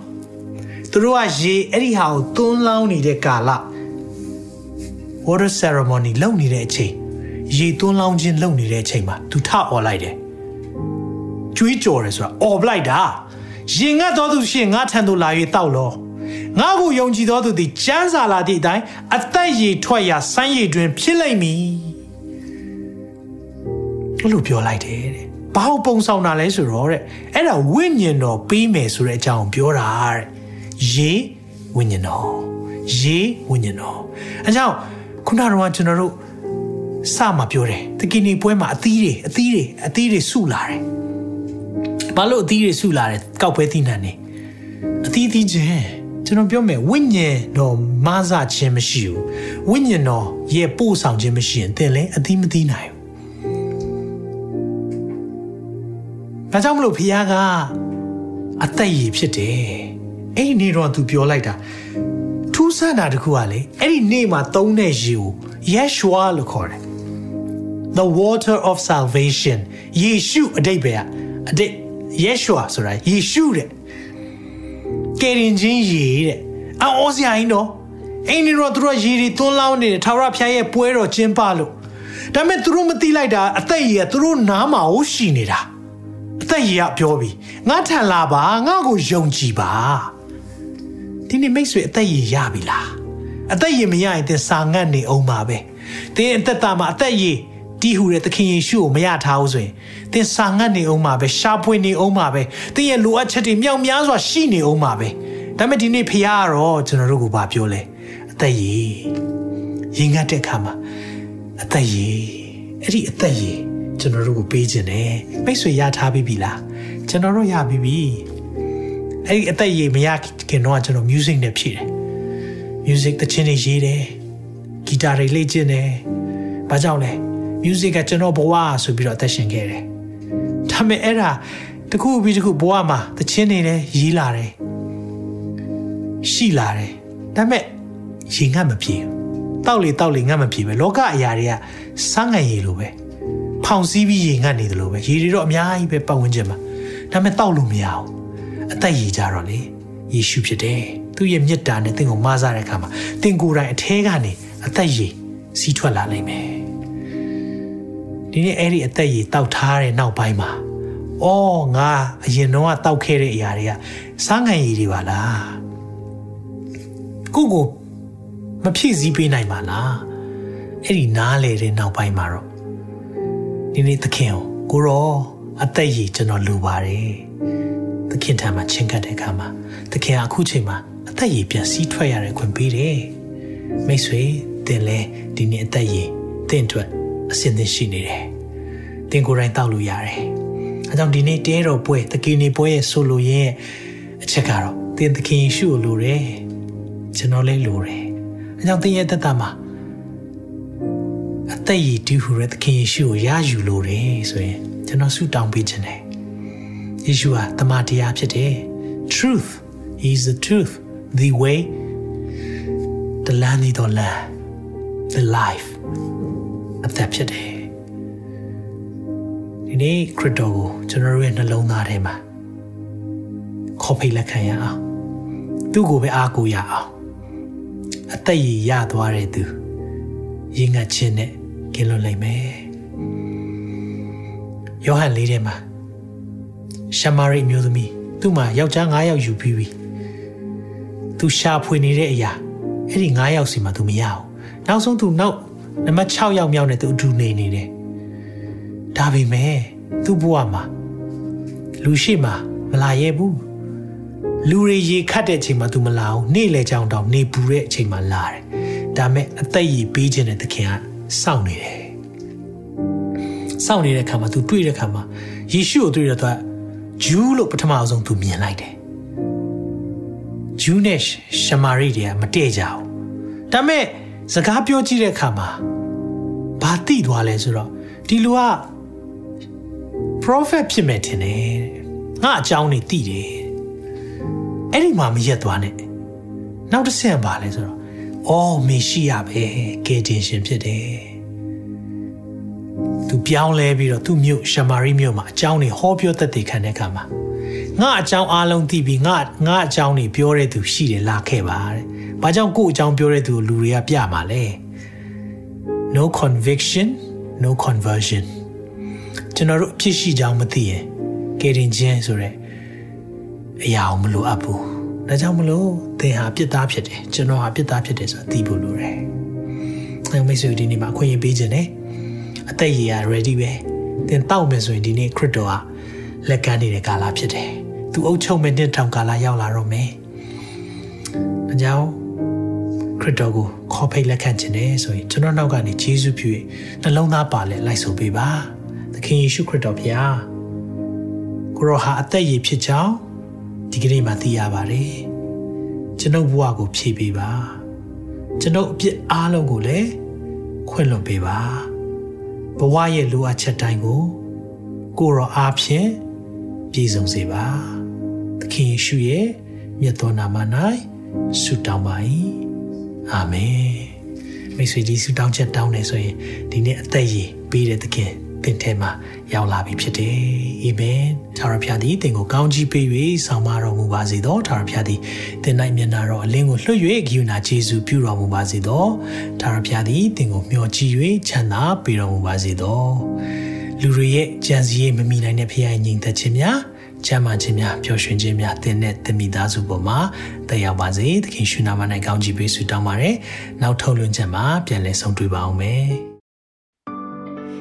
သူတို့ကရေအဲ့ဒီဟာကိုသွန်းလောင်းနေတဲ့ကာလ water ceremony လုပ်နေတဲ့အချိန်ရေသွန်းလောင်းခြင်းလုပ်နေတဲ့အချိန်မှာသူထអော်လိုက်တယ်ကြွေးကြော်တယ်ဆိုတာអော်ပလိုက်တာရင်ငတ်တော်သူရှိငါထံသို့လာ၍တောက်လောငါ့ကိုယုံကြည်သောသူသည်ကျမ်းစာလာသည့်အတိုင်းအသက်ရည်ထွက်ရာစမ်းရည်တွင် ဖြစ်လိမ့်မည်ဘလို့ပြောလိုက်တယ်တဲ့ဘာလို့ပုံဆောင်တာလဲဆိုတော့တဲ့အဲ့ဒါဝိညာဉ်တော်ပေးမယ်ဆိုတဲ့အကြောင်းပြောတာတဲ့ရေဝိညာဉ်တော်ရေဝိညာဉ်တော်အဲကြောင့် ခုနကတော့ကျွန်တော်တို့စမှာပြောတယ်တကီနီပွဲမှာအသီးတွေအသီးတွေအသီးတွေစုလာတယ်ဘာလို့အသီးတွေစုလာတယ်ကောက်ပွဲသီးနှံနေအသီးသီးချင်းကျွန်တော်ပြောမယ်ဝိညာဉ်တော်မဆခြင်းမရှိဘူးဝိညာဉ်တော်ရဲ့ပို့ဆောင်ခြင်းမရှိရင်သင်လည်းအသီးမသီးနိုင်ဘူးဒါကြောင့်မလို့ဖခင်ကအသက်ရည်ဖြစ်တယ်အဲ့ဒီနေ့တော့သူပြောလိုက်တာထူး ဆန်းတာတခုကလေအဲ့ဒီနေ့မှာသုံးတဲ့ရေကို Yeshua လို့ခေါ်တယ် the water of salvation ယေရှုအတိတ်ပဲအတိတ် Yeshua ဆိုတာယေရှုတဲ့ကယ်တင်ခြင်းရေတဲ့အော်စရာကြီးနော်အိမ်နေတော့သူတို့ရေတွေသွန်းလောင်းနေတယ်ထာဝရဘုရားရဲ့ပွဲတော်ကျင်းပလို့ဒါပေမဲ့သူတို့မသိလိုက်တာအသက်ရည်ကသူတို့နားမှာဟိုရှိနေတာအသက်ရည်ကပြောပြီးငါထန်လာပါငါ့ကိုယုံကြည်ပါ ဒီနေ့မိတ်ဆွေအသက်ရည်ရပြီလားအသက်ရည်မရရင်သင်စာငတ်နေအောင်ပါပဲသင်အသက်တာမှာအသက်ရည်တီးဟူတဲ့သခင်ယေရှုကိုမရထားဘူးဆိုရင်သင်စာငတ်နေအောင်ပါပဲရှားပွေနေအောင်ပါပဲသင်ရဲ့လိုအပ်ချက်တွေမြောက်များစွာရှိနေအောင်ပါပဲဒါပေမဲ့ဒီနေ့ဖခင်ကတော့ကျွန်တော်တို့ကိုဗာပြောလဲအသက်ရည်ရင်ငတ်တဲ့အခါမှာအသက်ရည်အဲ့ဒီအသက်ရည်ကျွန်တော်တို့ကိုပေးခြင်းတယ်မိတ်ဆွေရထားပြီးပြီလားကျွန်တော်တို့ရပြီးပြီ အဲ့ဒီအသက်ရည်မရခင်တော့ကျွန်တော် music နဲ့ဖြည့်တယ် music တခြင်းတွေရေးတယ်ဂီတာတွေလေ့ကျင့်တယ်ဘာကြောင့်လဲ music ကကျွန်တော်ဘဝဆိုပြီးတော့အသက်ရှင်ခဲ့တယ်ဒါပေမဲ့အဲ့ဒါတခုပြီးတခုဘဝမှာတခြင်းတွေလည်းရေးလာတယ်ရှိလာတယ်ဒါပေမဲ့ရင်ငတ်မပြေဘူးတောက်လေတောက်လေငတ်မပြေပဲလောကအရာတွေကစမ်းငံရည်လိုပဲဖောင်စည်းပြီးရေငတ်နေတယ်လို့ပဲရေတွေတော့အများကြီးပဲပတ်ဝန်းကျင်မှာဒါပေမဲ့တောက်လို့မရအောင်အ သက်ရည်ကြတော့လေယေရှုဖြစ်တယ်သူ့ရဲ့မြတ်တာနဲ့သင်ကိုမဆားတဲ့အခါမှာသင်ကိုယ်တိုင်အထဲကနေအသက်ရည်စီးထွက်လာနိုင်မယ်ဒီနေ့အဲ့ဒီအသက်ရည်တောက်ထားတဲ့နောက်ပိုင်းမှာအော်ငါအရင်တော့တောက်ခဲ့တဲ့အရာတွေကစားငံရည်တွေပါလားကိုကိုမဖြည့်ဆည်းပေးနိုင်ပါလားအဲ့ဒီနားလေတဲ့နောက်ပိုင်းမှာတော့ဒီနေ့သခင်ကိုရောအသက်ရည်ကျွန်တော်လိုပါတယ် သခင်ထံမှာချင်းကပ်တဲ့အခါမှာသခင်ကအခုချိန်မှာအသက်ရည်ပြန်စီးထွက်ရတဲ့ခွင့်ပေးတယ်မိတ်ဆွေတင်လဲဒီနေ့အသက်ရည်တင့်အတွက်အစင်သင်ရှိနေတယ်တင်ကိုယ်တိုင်တောက်လို့ရတယ်အဲကြောင့်ဒီနေ့တဲတော်ပွဲသခင်နေပွဲရဲ့ဆိုလိုရင်းအချက်ကတော့တင်သခင်ယေရှုကိုလိုတယ်ကျွန်တော်လည်းလိုတယ်အဲကြောင့်တင်ရဲ့သက်တာမှာအသက်ရည်တူဟူတဲ့သခင်ယေရှုကိုရယူလိုတယ်ဆိုရင်ကျွန်တော်ဆုတောင်းပေးခြင်းတယ် ယေရှုဟာတမန်တရားဖြစ်တယ် truth he is the truth the way the land is the land the life အသက်ဖြစ်တယ်ဒီနေ့ခရစ်တော်ကိုကျွန်တော်တို့ရဲ့နှလုံးသားထဲမှာခေါ်ဖိတ်လက်ခံရအောင်သူ့ကိုပဲအားကိုးရအောင်အသက်ရည်ရသွားတဲ့သူရင်ငတ်ခြင်းနဲ့ကင်းလွတ်နိုင်မယ်ယောဟန်လေးထဲမှာ ရှမာရိမျိုးသမီးသူ့မှာယောက်ျား9ယောက်ယူပြီးပြီသူရှာဖွေနေတဲ့အရာအဲ့ဒီ9ယောက်စီမှာသူမရဘူးနောက်ဆုံးသူနောက်နံပါတ်6ယောက်မြောက်နဲ့သူအတူနေနေတယ်ဒါပေမဲ့သူ့ဘဝမှာလူရှိမှမလာရဲဘူးလူတွေရေခတ်တဲ့အချိန်မှာ तू မလာဘူးနေ့လေကြောင်တောင်နေပူတဲ့အချိန်မှာလာတယ်ဒါမဲ့အသက်ရည်ပေးခြင်းတဲ့သခင်ကစောင့်နေတယ်စောင့်နေတဲ့အခါမှာ तू တွေ့တဲ့အခါမှာယေရှုကိုတွေ့ရတော့ ဂျူးလို့ပထမအဆုံး तू မြင်လိုက်တယ်ဂျူးနဲ့ရှမာရိတွေကမတည့်ကြဘူးဒါမဲ့စကားပြောကြည့်တဲ့အခါမှာဘာတိသွားလဲဆိုတော့ဒီလူက prophet ဖြစ်မယ်ထင်တယ်ငါအကြောင်းနေသိတယ်အဲ့ဒီမှာမရက်သွားနဲ့နောက်တစ်ဆင့်ပါလဲဆိုတော့အော်မေရှိယပဲကယ်တင်ရှင်ဖြစ်တယ် သူပြောင်းလဲပြီးတော့သူ့မြို့ရှမာရိမြို့မှာအကြောင်းတွေဟောပြောသက်သေခံတဲ့အခါမှာငါအကြောင်းအားလုံးသိပြီးငါငါအကြောင်းတွေပြောတဲ့သူရှိတယ်လာခဲ့ပါတဲ့။ဘာကြောင့်ကို့အကြောင်းပြောတဲ့သူကိုလူတွေကပြမှာလဲ။ No conviction no conversion ကျွန်တော်တို့အဖြစ်ရှိကြောင်းမသိရင်ကယ်တင်ခြင်းဆိုတဲ့အရာကိုမလိုအပ်ဘူးဒါကြောင့်မလို့သင်ဟာပြစ်သားဖြစ်တယ်ကျွန်တော်ဟာပြစ်သားဖြစ်တယ်ဆိုတာသိဖို့လိုတယ်အဲမိတ်ဆွေဒီနေ့မှာအခွင့်အရေးပေးခြင်းနဲ့ အသက်ရည်ရ ready ပဲသင်တောက်မယ်ဆိုရင်ဒီနေ့ခရစ်တော်ကလက်ကမ်းနေတဲ့ကာလဖြစ်တယ်သူအုပ်ချုပ်မဲ့နှစ်ထောင်ကာလရောက်လာတော့မယ်ဒါကြောင့်ခရစ်တော်ကိုခေါ်ဖိတ်လက်ခံခြင်းနဲ့ဆိုရင်ကျွန်တော်နောက်ကနေယေရှုပြုနှလုံးသားပါလဲလိုက်ဆိုပေးပါသခင်ယေရှုခရစ်တော်ဖျားကိုရောဟာအသက်ရည်ဖြစ်ကြောင်းဒီကနေ့မှသိရပါတယ်ကျွန်ုပ်ဘဝကိုဖြည့်ပေးပါကျွန်ုပ်အပြစ်အားလုံးကိုလည်းခွင့်လွှတ်ပေးပါ ဘဝရဲ့လိုအပ်ချက်တိုင်းကို ကိုရောအားဖြင့်ပြည့်စုံစေပါသခင်ယေရှုရဲ့မြတ်သောနာမ၌ဆုတောင်းပါ၏အာမင်မိတ်ဆွေဒီဆုတောင်းချက်တောင်းနေဆိုရင်ဒီနေ့အသက်ရည်ပေးတဲ့သခင် သင်ထဲမှာရောက်လာပြီဖြစ်တယ်။အာမင်။ထာဝရဘုရားသည်သင်ကိုကောင်းချီးပေး၍ဆောင်မတော်မူပါစေသော။ထာဝရဘုရားသည်သင်၌မျက်နာတော်အလင်းကိုလွှတ်၍ဂိယူနာယေရှုပြုတော်မူပါစေသော။ထာဝရဘုရားသည်သင်ကိုမျှော်ကြည့်၍ချမ်းသာပေးတော်မူပါစေသော။လူတွေရဲ့ကြံစည်ရမမိနိုင်တဲ့ဖခင်ညီသက်ခြင်းများချမ်းသာခြင်းများပျော်ရွှင်ခြင်းများသင်နဲ့သင်မိသားစုပေါ်မှာတက်ရောက်ပါစေ။သခင်ရှုနာမ၌ကောင်းချီးပေးဆုတောင်းပါရယ်။နောက်ထုတ်လွှင့်ချက်မှာပြန်လည်ဆုံတွေ့ပါအောင်မယ်။